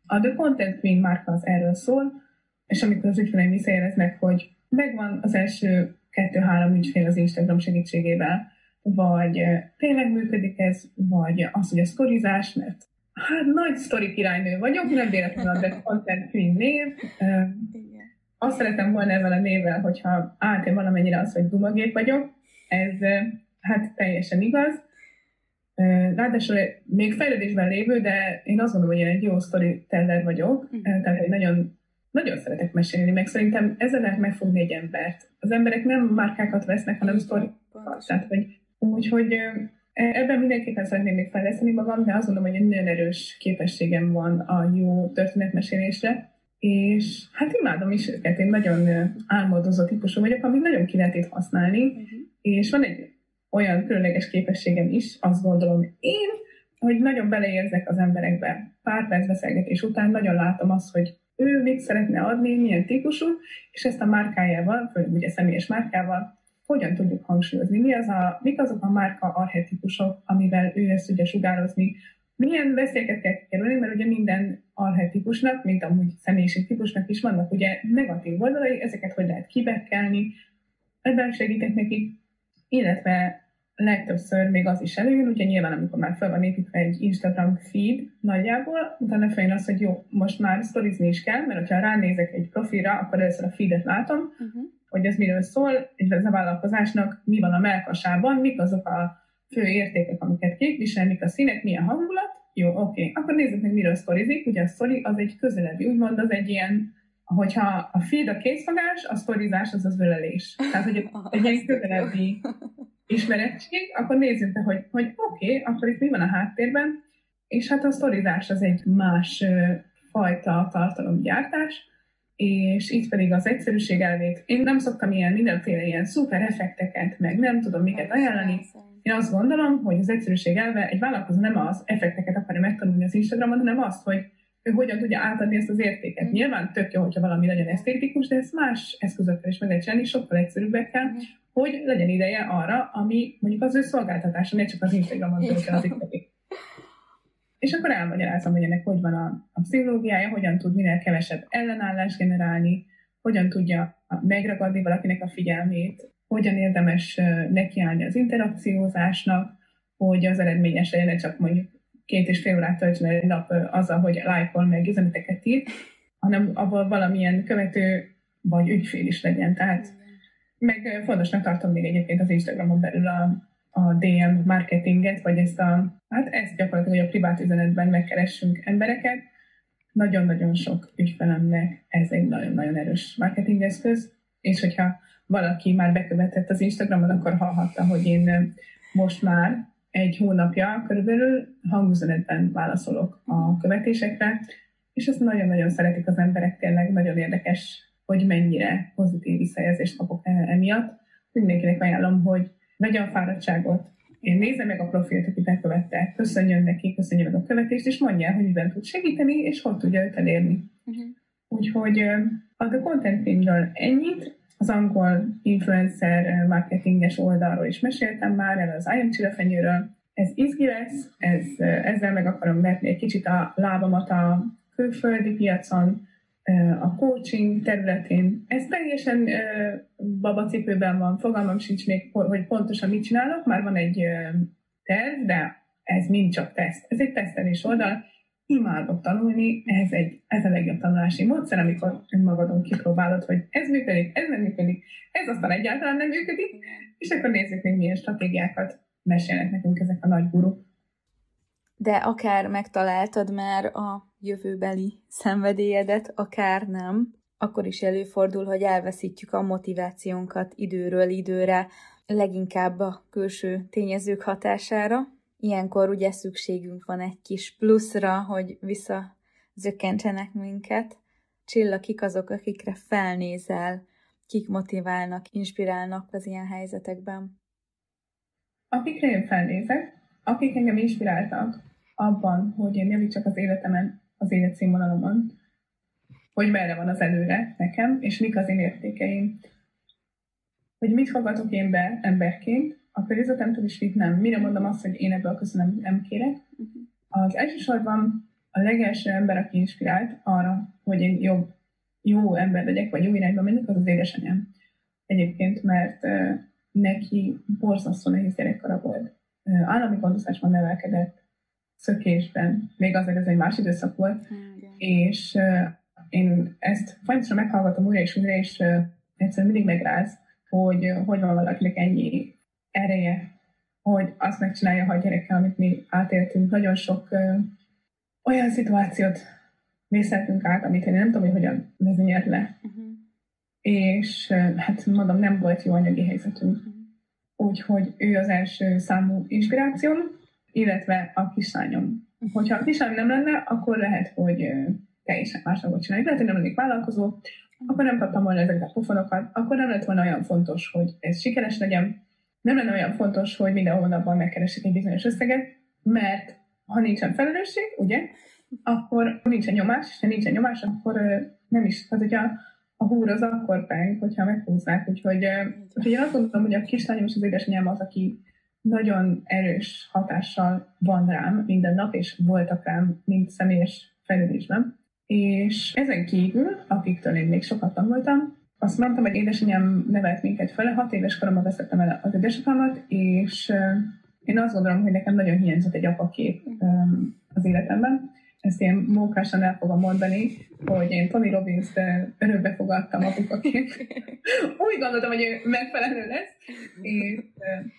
a The Content Queen márka az erről szól, és amikor az ügyfeleim visszajeleznek, hogy megvan az első kettő-három ügyfél az Instagram segítségével, vagy tényleg működik ez, vagy az, hogy a sztorizás, mert hát nagy sztori királynő vagyok, nem véletlenül The Content Queen név. Azt szeretem volna ezzel a névvel, hogyha átjön valamennyire az, hogy dumagép vagyok. Ez hát teljesen igaz. Ráadásul még fejlődésben lévő, de én azt gondolom, hogy én egy jó storyteller vagyok, uh-huh. tehát egy nagyon nagyon szeretek mesélni, meg szerintem ezzel lehet megfogni egy embert. Az emberek nem márkákat vesznek, hanem sztorikat. Tehát, hogy, úgyhogy ebben mindenképpen szeretném még fejleszteni magam, de azt gondolom, hogy egy nagyon erős képességem van a jó történetmesélésre, és hát imádom is őket, én nagyon álmodozó típusú vagyok, amit nagyon ki lehet itt használni, uh-huh. és van egy olyan különleges képességem is, azt gondolom én, hogy nagyon beleérzek az emberekbe. Pár perc beszélgetés után nagyon látom azt, hogy ő mit szeretne adni, milyen típusú, és ezt a márkájával, főleg ugye személyes márkával, hogyan tudjuk hangsúlyozni, mi az a, mik azok a márka arhetipusok, amivel ő ezt tudja sugározni? Milyen veszélyeket kell kerülni, mert ugye minden arhetipusnak, mint amúgy személyiségtípusnak is vannak ugye negatív oldalai, ezeket hogy lehet kibekkelni, ebben segítek nekik, illetve legtöbbször még az is előjön, ugye nyilván amikor már fel van építve egy Instagram feed nagyjából, utána feljön az, hogy jó, most már sztorizni is kell, mert ha ránézek egy profilra, akkor először a feedet látom, uh-huh. Hogy ez miről szól, egy a vállalkozásnak mi van a melkasában, mik azok a fő értékek, amiket képvisel, mik a színek, milyen hangulat, jó, oké, okay. akkor nézzük meg, miről sztorizik. Ugye a sztori az egy közelebbi, úgymond az egy ilyen, hogyha a feed a készfogás, a sztorizás az az ölelés. Tehát, hogy egy ilyen közelebbi ismerettség, akkor nézzük be, hogy, hogy oké, okay, akkor itt mi van a háttérben, és hát a sztorizás az egy más fajta tartalomgyártás, és itt pedig az egyszerűség elvét. Én nem szoktam ilyen mindenféle ilyen szuper effekteket, meg nem tudom miket ajánlani. Én azt gondolom, hogy az egyszerűség elve egy vállalkozó nem az effekteket akarja megtanulni az Instagramon, hanem azt, hogy ő hogyan tudja átadni ezt az értéket. Mm. Nyilván tök jó, hogyha valami legyen esztétikus, de ezt más eszközökkel is meg lehet csinálni, sokkal egyszerűbbekkel, mm. hogy legyen ideje arra, ami mondjuk az ő szolgáltatása, ne csak az Instagramon töltődik. És akkor elmagyarázom, hogy ennek hogy van a, a pszichológiája, hogyan tud minél kevesebb ellenállást generálni, hogyan tudja megragadni valakinek a figyelmét, hogyan érdemes nekiállni az interakciózásnak, hogy az eredményes ne csak mondjuk két és fél órát töltsön egy nap azzal, hogy lájkol meg üzeneteket ír, hanem abból valamilyen követő vagy ügyfél is legyen. Tehát meg fontosnak tartom még egyébként az Instagramon belül a, a DM marketinget, vagy ezt a, hát ezt gyakorlatilag, hogy a privát üzenetben megkeressünk embereket. Nagyon-nagyon sok ügyfelemnek ez egy nagyon-nagyon erős marketingeszköz, és hogyha valaki már bekövetett az Instagramon, akkor hallhatta, hogy én most már egy hónapja körülbelül hangüzenetben válaszolok a követésekre, és ezt nagyon-nagyon szeretik az emberek, tényleg nagyon érdekes, hogy mennyire pozitív visszajelzést kapok emiatt. Mindenkinek ajánlom, hogy vegye a fáradtságot, én nézze meg a profilt, aki bekövette, köszönjön neki, köszönjön meg a követést, és mondja hogy miben tud segíteni, és hogy tudja őt elérni. Uh-huh. Úgyhogy a The Content Teamről ennyit, az angol influencer marketinges oldalról is meséltem már, el az I am Csillafenyőről. Ez izgi lesz, ez, ezzel meg akarom vetni egy kicsit a lábamat a külföldi piacon, a coaching területén. Ez teljesen babacipőben van, fogalmam sincs még, hogy pontosan mit csinálok, már van egy terv, de ez mind csak teszt. Ez egy tesztelés oldal, imádok tanulni, ez, egy, ez a legjobb tanulási módszer, amikor önmagadon kipróbálod, hogy ez működik, ez nem működik, ez aztán egyáltalán nem működik, és akkor nézzük még milyen stratégiákat mesélnek nekünk ezek a nagy guruk. De akár megtaláltad már a jövőbeli szenvedélyedet, akár nem, akkor is előfordul, hogy elveszítjük a motivációnkat időről időre, leginkább a külső tényezők hatására, ilyenkor ugye szükségünk van egy kis pluszra, hogy visszazökkentsenek minket. Csilla, kik azok, akikre felnézel, kik motiválnak, inspirálnak az ilyen helyzetekben? Akikre én felnézek, akik engem inspiráltak abban, hogy én javítsak az életemen, az életszínvonalomon, hogy merre van az előre nekem, és mik az én értékeim, hogy mit fogadok én be emberként, a környezetemtől is mit nem. Mire mondom azt, hogy én ebből köszönöm nem kérek? Uh-huh. Az elsősorban a legelső ember, aki inspirált arra, hogy én jobb, jó ember legyek, vagy jó irányba menjek, az az édesanyám. Egyébként, mert uh, neki borzasztó nehéz gyerekkora volt. Állami gondozásban nevelkedett, szökésben, még azért ez egy más időszak volt, és én ezt folyamatosan meghallgatom újra és újra, és egyszerűen mindig megráz, hogy hogy van valakinek ennyi ereje, hogy azt megcsinálja, ha a gyerekkel, amit mi átéltünk. Nagyon sok ö, olyan szituációt vészeltünk át, amit én nem tudom, hogy hogyan vezényelt le. Uh-huh. És ö, hát mondom, nem volt jó anyagi helyzetünk. Uh-huh. Úgyhogy ő az első számú inspirációm, illetve a kislányom. Hogyha a kislányom nem lenne, akkor lehet, hogy teljesen más dolgot csinálni. Lehet, hogy nem lennék vállalkozó, akkor nem kaptam volna ezeket a pofonokat, akkor nem lett volna olyan fontos, hogy ez sikeres legyen, nem lenne olyan fontos, hogy minden hónapban megkeresik egy bizonyos összeget, mert ha nincsen felelősség, ugye, akkor nincsen nyomás, és ha nincsen nyomás, akkor nem is, tehát hogyha a húr az akkor peng, hogyha meghúzzák, úgyhogy, úgyhogy én azt gondolom, hogy a kislányom és az édesanyám az, aki nagyon erős hatással van rám minden nap, és voltak rám, mint személyes fejlődésben. És ezen kívül, akiktől én még sokat tanultam, azt mondtam, hogy édesanyám nevelt minket fele, hat éves koromban veszettem el az édesapámat, és én azt gondolom, hogy nekem nagyon hiányzott egy apakép az életemben. Ezt én mókásan el fogom mondani, hogy én Tony Robbins-t örökbe fogadtam apukaként. Úgy gondoltam, hogy ő megfelelő lesz, és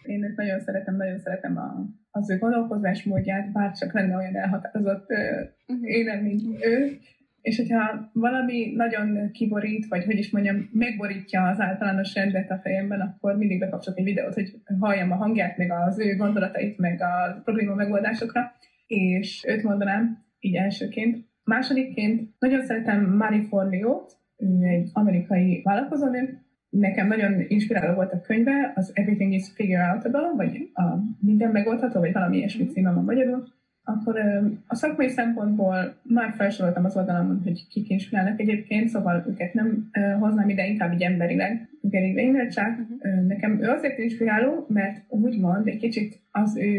én őt nagyon szeretem, nagyon szeretem a, az ő gondolkozásmódját, bár csak lenne olyan elhatározott uh-huh. énem, mint ő, és hogyha valami nagyon kiborít, vagy hogy is mondjam, megborítja az általános rendet a fejemben, akkor mindig bekapcsolok egy videót, hogy halljam a hangját, meg az ő gondolatait, meg a probléma megoldásokra, és őt mondanám így elsőként. Másodikként nagyon szeretem Marie Forleo-t, egy amerikai vállalkozónő, nekem nagyon inspiráló volt a könyve, az Everything is Figure Outable, vagy a Minden megoldható, vagy valami ilyesmi címe van magyarul, akkor a szakmai szempontból már felsoroltam az oldalamon, hogy kik inspirálnak egyébként, szóval őket nem hoznám ide, inkább így emberileg. Gary Vaynerchuk, uh-huh. nekem ő azért inspiráló, mert úgymond egy kicsit az ő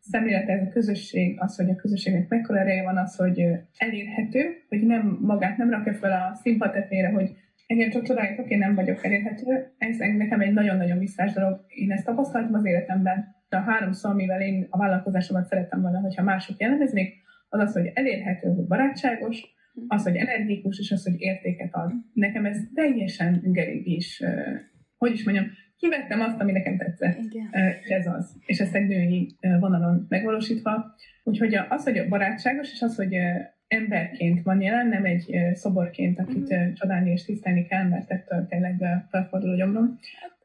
szemlélete, ez a közösség, az, hogy a közösségnek mekkora ereje van, az, hogy elérhető, hogy nem magát nem rakja fel a színpadtetmére, hogy engem csak csodáljatok, én nem vagyok elérhető. Ez nekem egy nagyon-nagyon visszás dolog. Én ezt tapasztaltam az életemben a három szó, amivel én a vállalkozásomat szerettem volna, hogyha mások jellemeznék, az az, hogy elérhető, hogy barátságos, az, hogy energikus, és az, hogy értéket ad. Nekem ez teljesen gerig is, hogy is mondjam, kivettem azt, ami nekem tetszett. Igen. Ez az. És ezt egy női vonalon megvalósítva. Úgyhogy az, hogy barátságos, és az, hogy emberként van jelen, nem egy szoborként, akit mm-hmm. csodálni és tisztelni kell, mert ettől tényleg felfordul a gyomrom.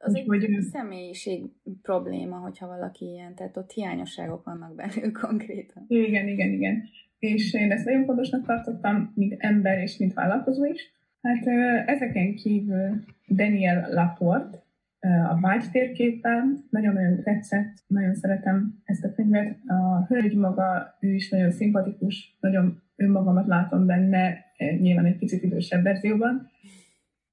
Az egy hogy... személyiség probléma, hogyha valaki ilyen, tehát ott hiányosságok vannak belül konkrétan. Igen, igen, igen. És én ezt nagyon fontosnak tartottam, mint ember és mint vállalkozó is. Hát ezeken kívül Daniel Laporte, a vágy térképen, nagyon-nagyon tetszett, nagyon szeretem ezt a könyvet. A hölgy maga, ő is nagyon szimpatikus, nagyon önmagamat látom benne, nyilván egy picit idősebb verzióban.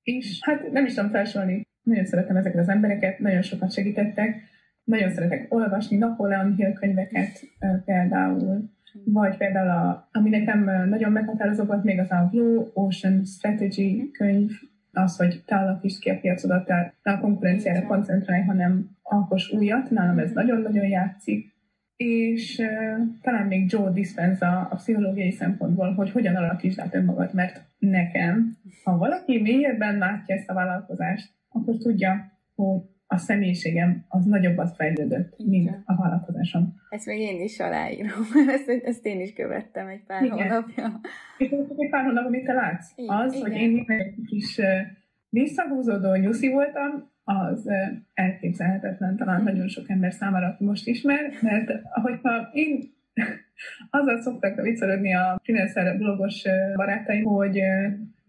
És hát nem is tudom felsorolni nagyon szeretem ezeket az embereket, nagyon sokat segítettek, nagyon szeretek olvasni Napoleon Hill könyveket például, vagy például, a, ami nekem nagyon meghatározó volt, még az a Blue Ocean Strategy könyv, az, hogy te alakítsd ki a piacodat, tehát ne a konkurenciára koncentrálj, hanem alkos újat, nálam ez nagyon-nagyon játszik. És uh, talán még Joe Dispenza a pszichológiai szempontból, hogy hogyan alakítsd át önmagad, mert nekem, ha valaki mélyebben látja ezt a vállalkozást, akkor tudja, hogy a személyiségem az nagyobbat fejlődött, Igen. mint a vállalkozásom. Ezt még én is aláírom. Ezt, ezt én is követtem egy pár Igen. hónapja. És egy pár hónap, amit te látsz, Igen. az, Igen. hogy én egy kis visszahúzódó nyuszi voltam, az elképzelhetetlen talán Igen. nagyon sok ember számára, aki most ismer, mert ahogyha én azzal szoktak viccelődni a freelancer blogos barátaim, hogy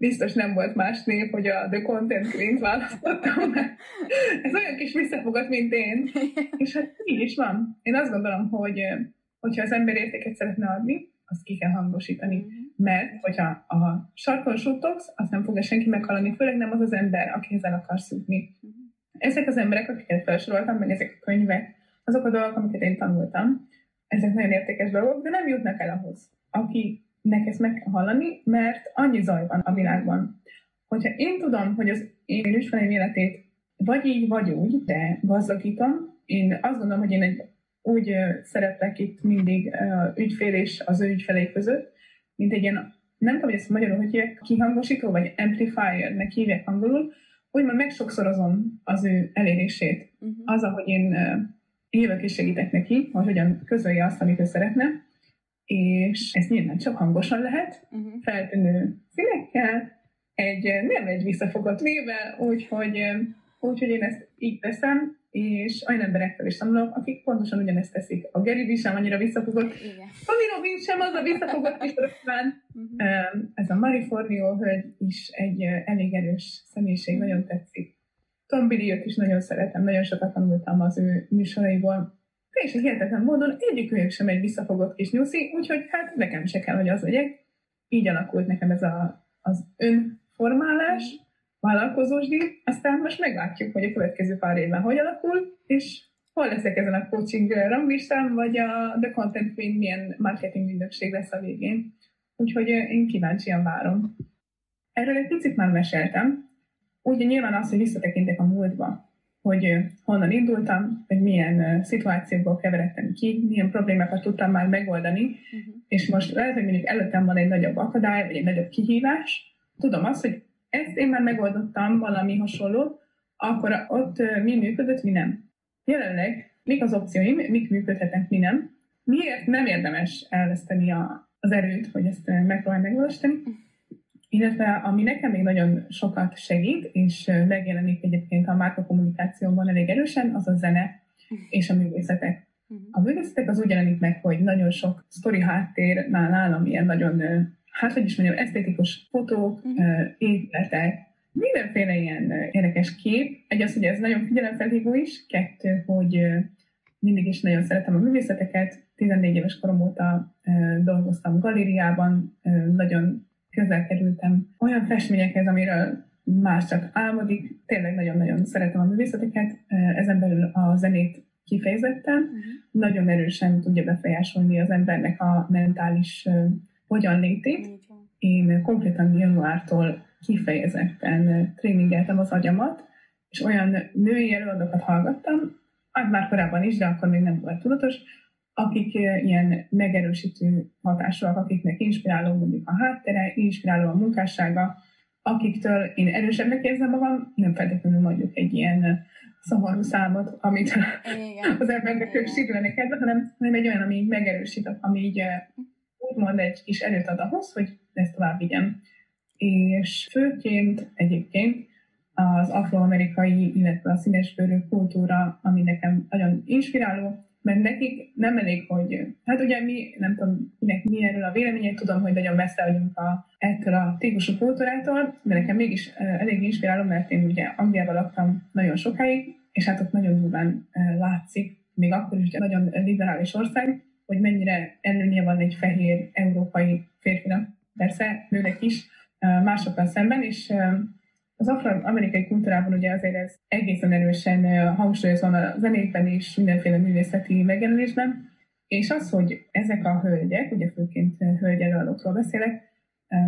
biztos nem volt más név, hogy a The Content Queen választottam, mert ez olyan kis visszafogat, mint én. És hát így is van. Én azt gondolom, hogy hogyha az ember értéket szeretne adni, azt ki kell hangosítani. Mhm. Mert, hogyha a sarkon suttogsz, azt nem fogja senki meghallani, főleg nem az az ember, akihez el akarsz jutni. Mhm. Ezek az emberek, akiket felsoroltam, meg ezek a könyvek, azok a dolgok, amiket én tanultam, ezek nagyon értékes dolgok, de nem jutnak el ahhoz, aki nek ezt meg kell hallani, mert annyi zaj van a világban. Hogyha én tudom, hogy az én ügyfeleim életét vagy így, vagy úgy, de gazdagítom, én azt gondolom, hogy én egy úgy szereplek itt mindig ügyfél és az ő ügyfelei között, mint egy ilyen, nem tudom, hogy ezt magyarul hogy hívják, kihangosító, vagy amplifier-nek hívják angolul, úgymond megsokszorozom az ő elérését. Uh-huh. Az, ahogy én évek is segítek neki, hogy hogyan közölje azt, amit ő szeretne, és ez nyilván csak hangosan lehet, uh-huh. feltűnő színekkel, egy nem egy visszafogott nével, úgyhogy, úgyhogy én ezt így teszem, és olyan emberekkel is tanulok, akik pontosan ugyanezt teszik. A Gary sem annyira visszafogott, Tony Robbins sem az a visszafogott kis uh-huh. Ez a Marie hölgy is egy elég erős személyiség, uh-huh. nagyon tetszik. Tom Billiot is nagyon szeretem, nagyon sokat tanultam az ő műsoraiból és hihetetlen módon egyikőjük sem egy visszafogott kis nyuszi, úgyhogy hát nekem se kell, hogy az legyek. Így alakult nekem ez a, az önformálás, vállalkozósdi, aztán most meglátjuk, hogy a következő pár évben hogy alakul, és hol leszek ezen a coaching ranglistán, vagy a The Content Queen milyen marketing ügynökség lesz a végén. Úgyhogy én kíváncsian várom. Erről egy picit már meséltem. Ugye nyilván az, hogy visszatekintek a múltba, hogy honnan indultam, hogy milyen szituációkból keveredtem ki, milyen problémákat tudtam már megoldani, uh-huh. és most lehet, hogy mondjuk előttem van egy nagyobb akadály, vagy egy nagyobb kihívás, tudom azt, hogy ezt én már megoldottam valami hasonló, akkor ott mi működött, mi nem. Jelenleg mik az opcióim, mik működhetnek, mi nem. Miért nem érdemes elveszteni a, az erőt, hogy ezt megpróbálj megvalósítani? Illetve ami nekem még nagyon sokat segít, és megjelenik egyébként a márka kommunikációban elég erősen, az a zene és a művészetek. A művészetek az úgy jelenik meg, hogy nagyon sok sztori háttér nálam ilyen nagyon, hát hogy is mondjam, esztétikus fotók, épületek, mindenféle ilyen érdekes kép. Egy az, hogy ez nagyon figyelemfelhívó is, kettő, hogy mindig is nagyon szeretem a művészeteket. 14 éves korom óta dolgoztam galériában, nagyon közel kerültem olyan festményekhez, amiről más csak álmodik. Tényleg nagyon-nagyon szeretem a művészeteket, ezen belül a zenét kifejezetten. Uh-huh. Nagyon erősen tudja befolyásolni az embernek a mentális hogyan létét. Uh-huh. Én konkrétan januártól kifejezetten tréningeltem az agyamat, és olyan női előadókat hallgattam, az már korábban is, de akkor még nem volt tudatos, akik ilyen megerősítő hatásúak, akiknek inspiráló mondjuk a háttere, inspiráló a munkássága, akiktől én erősebbnek érzem magam, nem feltétlenül mondjuk egy ilyen szomorú számot, amit Igen. az embernek ők síplenek kedve, hanem, hanem egy olyan, ami így megerősít, ami így úgymond egy kis erőt ad ahhoz, hogy ezt tovább vigyem. És főként egyébként az afroamerikai, illetve a színesbőrű kultúra, ami nekem nagyon inspiráló, mert nekik nem elég, hogy, hát ugye mi, nem tudom, kinek mi erről a véleményét, tudom, hogy nagyon messze vagyunk a, ettől a típusú kultúrától, de nekem mégis elég inspiráló, mert én ugye Angliában laktam nagyon sokáig, és hát ott nagyon durván látszik, még akkor is ugye nagyon liberális ország, hogy mennyire előnye van egy fehér európai férfinak, persze nőnek is, másokkal szemben, és az afro-amerikai kultúrában ugye azért ez egészen erősen hangsúlyozva a zenékben és mindenféle művészeti megjelenésben, és az, hogy ezek a hölgyek, ugye főként hölgyelőadókról beszélek,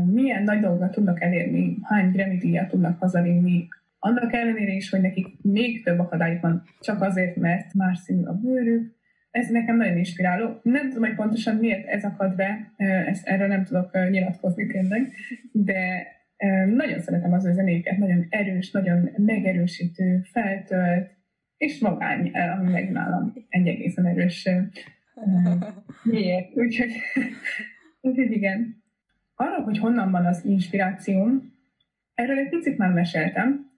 milyen nagy dolgokat tudnak elérni, hány Grammy díjat tudnak hazavinni, annak ellenére is, hogy nekik még több akadályuk van, csak azért, mert más színű a bőrük. Ez nekem nagyon inspiráló. Nem tudom, hogy pontosan miért ez akad be, ezt, erről nem tudok nyilatkozni tényleg, de nagyon szeretem az ő zenéket, nagyon erős, nagyon megerősítő, feltölt, és magány, ami meg nálam egy egészen erős miért. Úgyhogy, úgyhogy igen. Arra, hogy honnan van az inspirációm, erről egy picit már meséltem.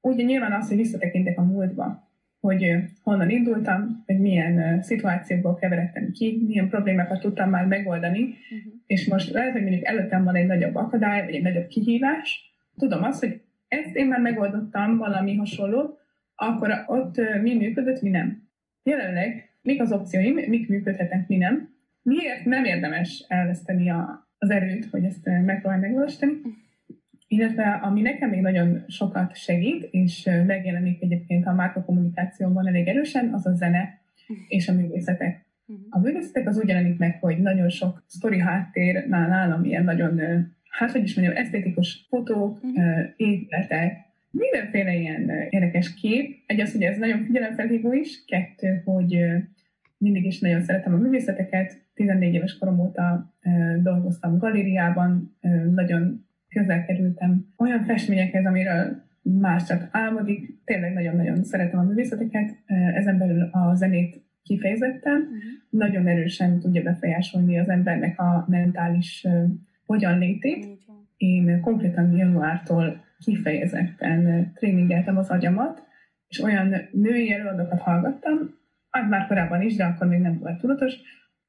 Ugye nyilván az, hogy visszatekintek a múltba, hogy honnan indultam, hogy milyen szituációkból keveredtem ki, milyen problémákat tudtam már megoldani, uh-huh. és most lehet, hogy mondjuk előttem van egy nagyobb akadály, vagy egy nagyobb kihívás, tudom azt, hogy ezt én már megoldottam valami hasonló, akkor ott mi működött, mi nem. Jelenleg mik az opcióim, mik működhetnek, mi nem. Miért nem érdemes elveszteni a, az erőt, hogy ezt megpróbálj megvalósítani? Illetve ami nekem még nagyon sokat segít, és megjelenik egyébként a márka kommunikációban elég erősen, az a zene és a művészetek. A művészetek az úgy jelenik meg, hogy nagyon sok sztori háttér nálam ilyen nagyon, hát hogy is mondjam, esztétikus fotók, épületek, mindenféle ilyen érdekes kép. Egy az, hogy ez nagyon figyelemfelhívó is, kettő, hogy mindig is nagyon szeretem a művészeteket. 14 éves korom óta dolgoztam galériában, nagyon közel kerültem olyan festményekhez, amiről más csak álmodik. Tényleg nagyon-nagyon szeretem a művészeteket, ezen belül a zenét kifejezetten. Uh-huh. Nagyon erősen tudja befolyásolni az embernek a mentális hogyan létét. Uh-huh. Én konkrétan januártól kifejezetten tréningeltem az agyamat, és olyan női előadókat hallgattam, az már korábban is, de akkor még nem volt tudatos,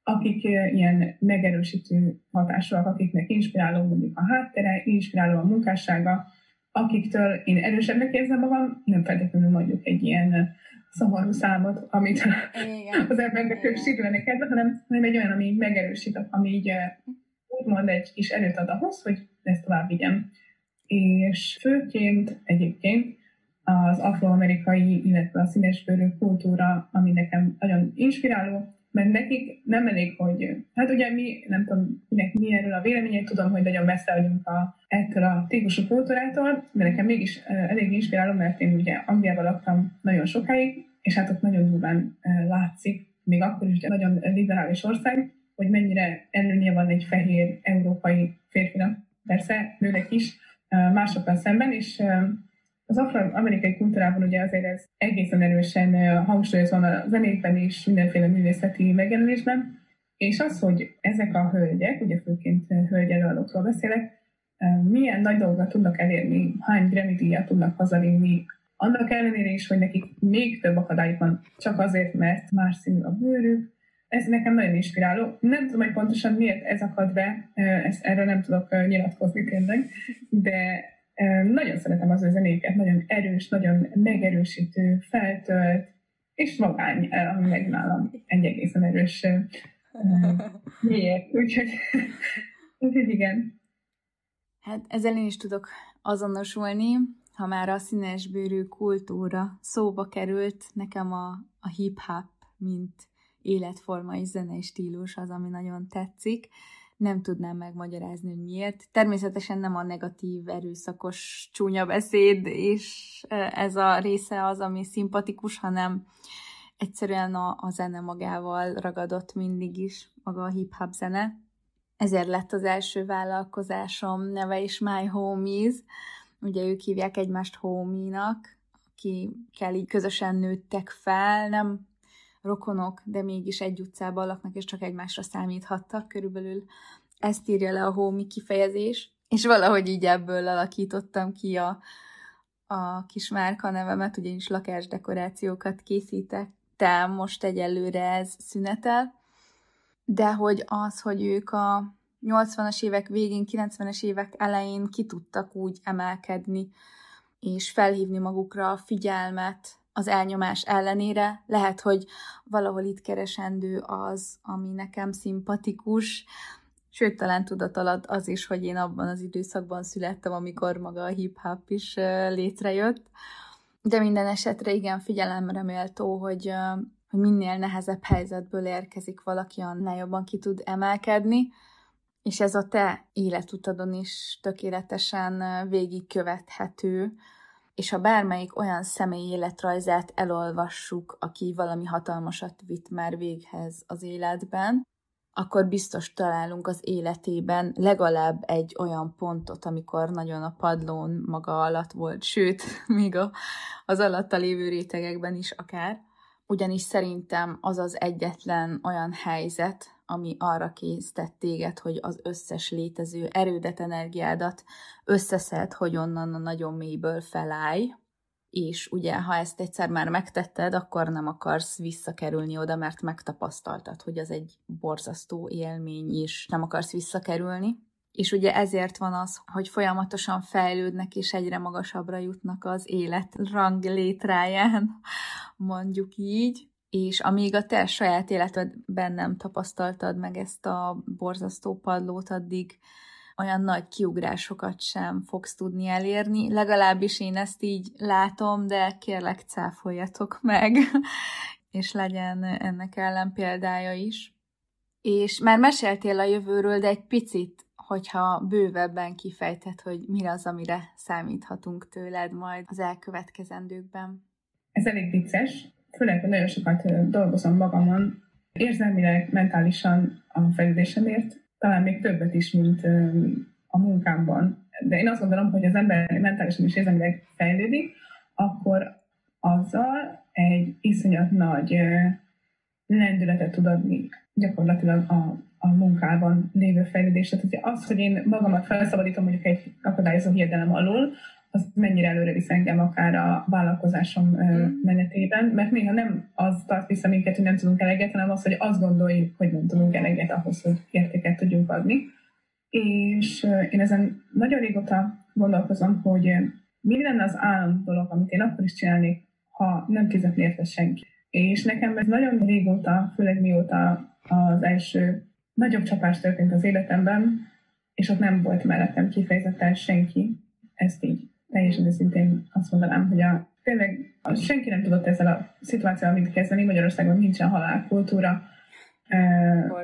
akik ilyen megerősítő hatásúak, akiknek inspiráló mondjuk a háttere, inspiráló a munkássága, akiktől én erősebbnek érzem magam, nem feltétlenül mondjuk egy ilyen szomorú számot, amit Igen. az embernek ők síplenek kedve, hanem, hanem egy olyan, ami így megerősít, ami így úgymond egy kis erőt ad ahhoz, hogy ezt tovább vigyem. És főként egyébként az afroamerikai, illetve a színesbőrű kultúra, ami nekem nagyon inspiráló, mert nekik nem elég, hogy, hát ugye mi, nem tudom, kinek mi erről a véleménye, tudom, hogy nagyon messze vagyunk a, ettől a típusú kultúrától, de nekem mégis elég inspiráló, mert én ugye Angliában laktam nagyon sokáig, és hát ott nagyon durván látszik, még akkor is nagyon liberális ország, hogy mennyire előnye van egy fehér európai férfinak, persze nőnek is, másokkal szemben, és az afro-amerikai kultúrában ugye azért ez egészen erősen hangsúlyozva van a zenékben és mindenféle művészeti megjelenésben, és az, hogy ezek a hölgyek, ugye főként hölgyelőadókról beszélek, milyen nagy dolgokat tudnak elérni, hány Grammy díjat tudnak hazavinni, annak ellenére is, hogy nekik még több akadályuk van, csak azért, mert más színű a bőrük. Ez nekem nagyon inspiráló. Nem tudom, hogy pontosan miért ez akad be, ezt, erről nem tudok nyilatkozni tényleg, de nagyon szeretem az ő zenéket, nagyon erős, nagyon megerősítő, feltölt, és vagány, ami meg nálam egy egészen erős miért. Úgyhogy, úgyhogy igen. Hát ezzel én is tudok azonosulni, ha már a színesbőrű kultúra szóba került, nekem a, a hip-hop, mint életforma és zenei stílus az, ami nagyon tetszik nem tudnám megmagyarázni, hogy miért. Természetesen nem a negatív, erőszakos, csúnya beszéd, és ez a része az, ami szimpatikus, hanem egyszerűen a, a zene magával ragadott mindig is, maga a hip-hop zene. Ezért lett az első vállalkozásom neve is My Homies. Ugye ők hívják egymást homie-nak, akikkel így közösen nőttek fel, nem rokonok, de mégis egy utcában laknak, és csak egymásra számíthattak. Körülbelül ezt írja le a homi kifejezés, és valahogy így ebből alakítottam ki a, a kis márka nevemet, ugyanis lakásdekorációkat készítettem, most egyelőre ez szünetel, de hogy az, hogy ők a 80-as évek végén, 90-es évek elején ki tudtak úgy emelkedni, és felhívni magukra a figyelmet az elnyomás ellenére. Lehet, hogy valahol itt keresendő az, ami nekem szimpatikus, sőt, talán tudat alatt az is, hogy én abban az időszakban születtem, amikor maga a hip-hop is létrejött. De minden esetre igen figyelemre méltó, hogy, hogy minél nehezebb helyzetből érkezik valaki, annál jobban ki tud emelkedni, és ez a te életutadon is tökéletesen végigkövethető, és ha bármelyik olyan személy életrajzát elolvassuk, aki valami hatalmasat vitt már véghez az életben, akkor biztos találunk az életében legalább egy olyan pontot, amikor nagyon a padlón maga alatt volt, sőt, még a, az alatta lévő rétegekben is akár. Ugyanis szerintem az az egyetlen olyan helyzet, ami arra készített téged, hogy az összes létező erődet, energiádat összeszed, hogy onnan a nagyon mélyből felállj, és ugye, ha ezt egyszer már megtetted, akkor nem akarsz visszakerülni oda, mert megtapasztaltad, hogy az egy borzasztó élmény, és nem akarsz visszakerülni. És ugye ezért van az, hogy folyamatosan fejlődnek, és egyre magasabbra jutnak az élet rang létráján, mondjuk így. És amíg a te saját életedben nem tapasztaltad meg ezt a borzasztó padlót, addig olyan nagy kiugrásokat sem fogsz tudni elérni. Legalábbis én ezt így látom, de kérlek cáfoljatok meg, és legyen ennek ellen példája is. És már meséltél a jövőről, de egy picit, hogyha bővebben kifejtett, hogy mi az, amire számíthatunk tőled majd az elkövetkezendőkben. Ez elég vicces, főleg, hogy nagyon sokat dolgozom magamon, érzelmileg, mentálisan a fejlődésemért, talán még többet is, mint a munkámban. De én azt gondolom, hogy az ember mentálisan is érzelmileg fejlődik, akkor azzal egy iszonyat nagy lendületet tud adni gyakorlatilag a, a munkában lévő fejlődésre. Tehát az, hogy én magamat felszabadítom mondjuk egy akadályozó hiedelem alól, az mennyire előre visz engem akár a vállalkozásom mm. menetében, mert néha nem az tart vissza minket, hogy nem tudunk eleget, hanem az, hogy azt gondoljuk, hogy nem tudunk eleget ahhoz, hogy értéket tudjunk adni. És én ezen nagyon régóta gondolkozom, hogy mi lenne az állam dolog, amit én akkor is csinálnék, ha nem fizetné érte senki. És nekem ez nagyon régóta, főleg mióta az első nagyobb csapás történt az életemben, és ott nem volt mellettem kifejezetten senki, ezt így teljesen őszintén azt mondanám, hogy a tényleg senki nem tudott ezzel a szituációval mit kezdeni. Magyarországon nincsen halálkultúra,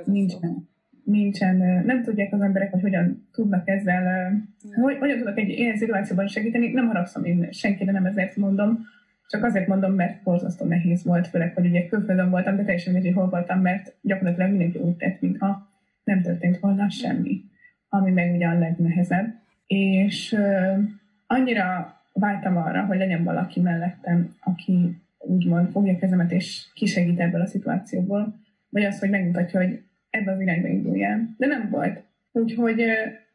nincsen, nincsen, nem tudják az emberek, hogy hogyan tudnak ezzel, hogy, hogyan tudnak egy ilyen szituációban segíteni. Nem haragszom én senkire, nem ezért mondom, csak azért mondom, mert borzasztó nehéz volt, főleg, hogy ugye külföldön voltam, de teljesen mindegy, hol voltam, mert gyakorlatilag mindenki úgy tett, mintha nem történt volna semmi, ami meg ugye a legnehezebb. És annyira váltam arra, hogy legyen valaki mellettem, aki úgymond fogja kezemet és kisegít ebből a szituációból, vagy az, hogy megmutatja, hogy ebbe az irányba induljon. De nem volt. Úgyhogy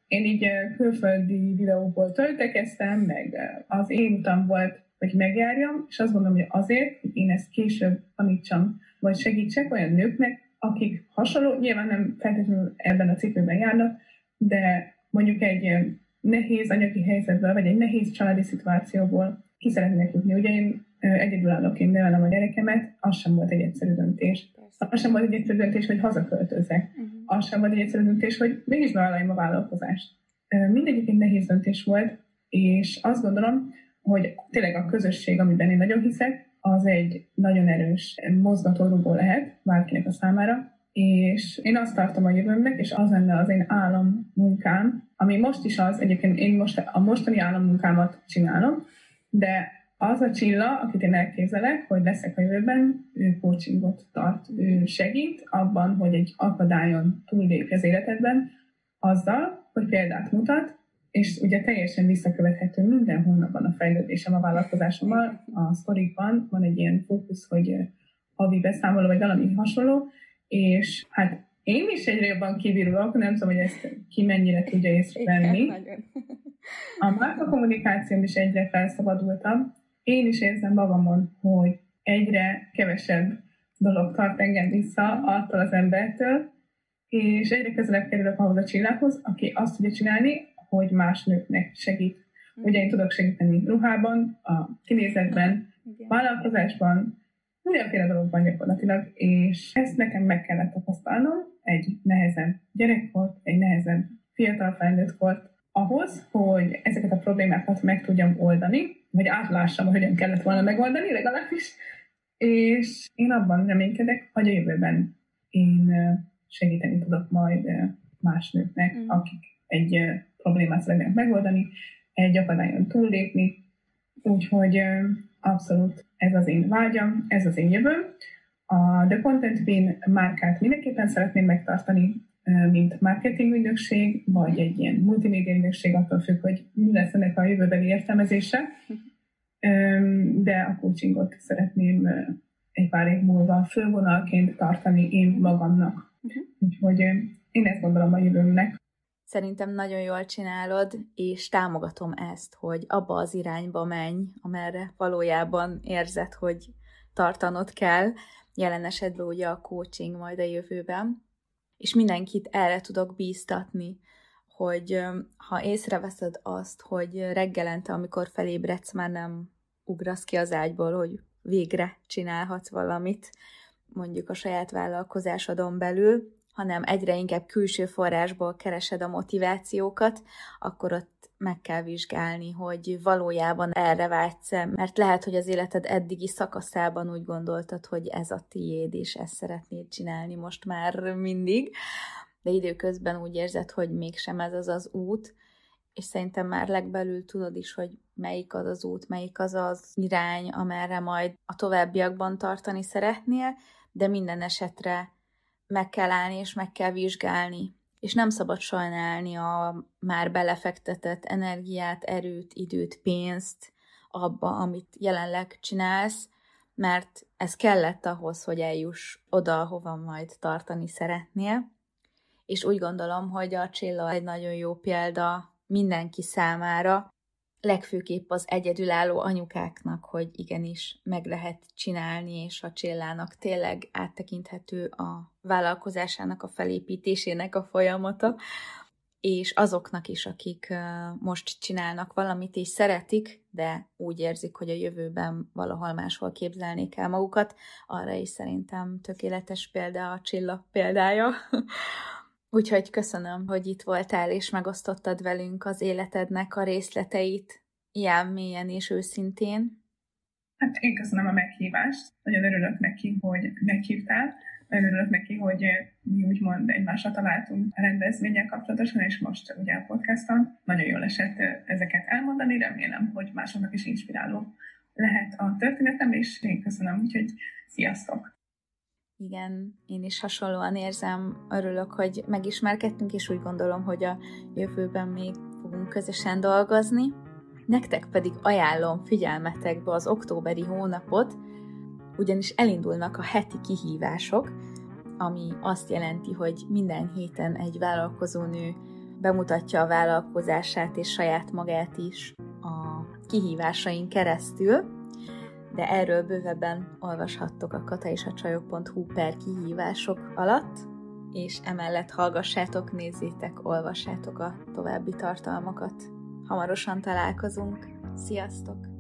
én így külföldi videóból töltekeztem, meg az én utam volt, hogy megjárjam, és azt gondolom, hogy azért, hogy én ezt később tanítsam, vagy segítsek olyan nőknek, akik hasonló, nyilván nem feltétlenül ebben a cipőben járnak, de mondjuk egy nehéz anyagi helyzetből, vagy egy nehéz családi szituációból ki szeretnék jutni. Ugye én egyedülállóként nevelem a gyerekemet, az sem volt egy egyszerű döntés. Az sem volt egy egyszerű döntés, hogy hazaköltözek. Uh-huh. Az sem volt egy egyszerű döntés, hogy mégis bevállaljam a vállalkozást. Mindegyik egy nehéz döntés volt, és azt gondolom, hogy tényleg a közösség, amiben én nagyon hiszek, az egy nagyon erős mozgatórugó lehet bárkinek a számára, és én azt tartom a jövőmnek, és az lenne az én állammunkám, ami most is az, egyébként én most a mostani állammunkámat csinálom, de az a Csilla, akit én elképzelek, hogy leszek a jövőben, ő coachingot tart, ő segít abban, hogy egy akadályon túllép az életedben, azzal, hogy példát mutat, és ugye teljesen visszakövethető minden hónapban a fejlődésem a vállalkozásommal. A sztorikban van egy ilyen fókusz, hogy havi beszámoló, vagy valami hasonló, és hát én is egyre jobban kibírulok, nem tudom, hogy ezt ki mennyire tudja észrevenni. A márka kommunikációm is egyre felszabadultam. Én is érzem magamon, hogy egyre kevesebb dolog tart engem vissza attól az embertől, és egyre közelebb kerülök ahhoz a csillához, aki azt tudja csinálni, hogy más nőknek segít. Ugye én tudok segíteni ruhában, a kinézetben, vállalkozásban, mindenféle dologban gyakorlatilag, és ezt nekem meg kellett tapasztalnom. Egy nehezebb gyerekkort, egy nehezebb fiatal felnőtt kort, ahhoz, hogy ezeket a problémákat meg tudjam oldani, vagy átlássam, hogy hogyan kellett volna megoldani legalábbis, és én abban reménykedek, hogy a jövőben én segíteni tudok majd más nőknek, mm. akik egy problémát szeretnének megoldani, egy akadályon túllépni, úgyhogy abszolút ez az én vágyam, ez az én jövőm. A The Content Bean márkát mindenképpen szeretném megtartani, mint marketing ügynökség, vagy egy ilyen multimédia ügynökség, attól függ, hogy mi lesz ennek a jövőbeli értelmezése. De a coachingot szeretném egy pár év múlva fővonalként tartani én magamnak. Uh-huh. Úgyhogy én ezt gondolom a jövőmnek. Szerintem nagyon jól csinálod, és támogatom ezt, hogy abba az irányba menj, amerre valójában érzed, hogy tartanod kell, jelen esetben ugye a coaching majd a jövőben, és mindenkit erre tudok bíztatni, hogy ha észreveszed azt, hogy reggelente, amikor felébredsz, már nem ugrasz ki az ágyból, hogy végre csinálhatsz valamit, mondjuk a saját vállalkozásodon belül, hanem egyre inkább külső forrásból keresed a motivációkat, akkor ott meg kell vizsgálni, hogy valójában erre vágysz mert lehet, hogy az életed eddigi szakaszában úgy gondoltad, hogy ez a tiéd, és ezt szeretnéd csinálni most már mindig, de időközben úgy érzed, hogy mégsem ez az az út, és szerintem már legbelül tudod is, hogy melyik az az út, melyik az az irány, amerre majd a továbbiakban tartani szeretnél, de minden esetre meg kell állni és meg kell vizsgálni. És nem szabad sajnálni a már belefektetett energiát, erőt, időt, pénzt abba, amit jelenleg csinálsz, mert ez kellett ahhoz, hogy eljuss oda, ahova majd tartani szeretnél. És úgy gondolom, hogy a Csilla egy nagyon jó példa mindenki számára, legfőképp az egyedülálló anyukáknak, hogy igenis meg lehet csinálni, és a Csillának tényleg áttekinthető a vállalkozásának a felépítésének a folyamata, és azoknak is, akik most csinálnak valamit és szeretik, de úgy érzik, hogy a jövőben valahol máshol képzelnék el magukat, arra is szerintem tökéletes példa a Csilla példája. Úgyhogy köszönöm, hogy itt voltál és megosztottad velünk az életednek a részleteit ilyen mélyen és őszintén. Hát én köszönöm a meghívást, nagyon örülök neki, hogy meghívtál, örülök neki, hogy mi úgymond egymásra találtunk a rendezvényel kapcsolatosan, és most ugye a podcaston. Nagyon jól esett ezeket elmondani, remélem, hogy másoknak is inspiráló lehet a történetem, és én köszönöm, úgyhogy sziasztok! Igen, én is hasonlóan érzem, örülök, hogy megismerkedtünk, és úgy gondolom, hogy a jövőben még fogunk közösen dolgozni. Nektek pedig ajánlom figyelmetekbe az októberi hónapot, ugyanis elindulnak a heti kihívások, ami azt jelenti, hogy minden héten egy vállalkozónő bemutatja a vállalkozását és saját magát is a kihívásain keresztül, de erről bővebben olvashattok a kataisacsajok.hu per kihívások alatt, és emellett hallgassátok, nézzétek, olvassátok a további tartalmakat. Hamarosan találkozunk. Sziasztok!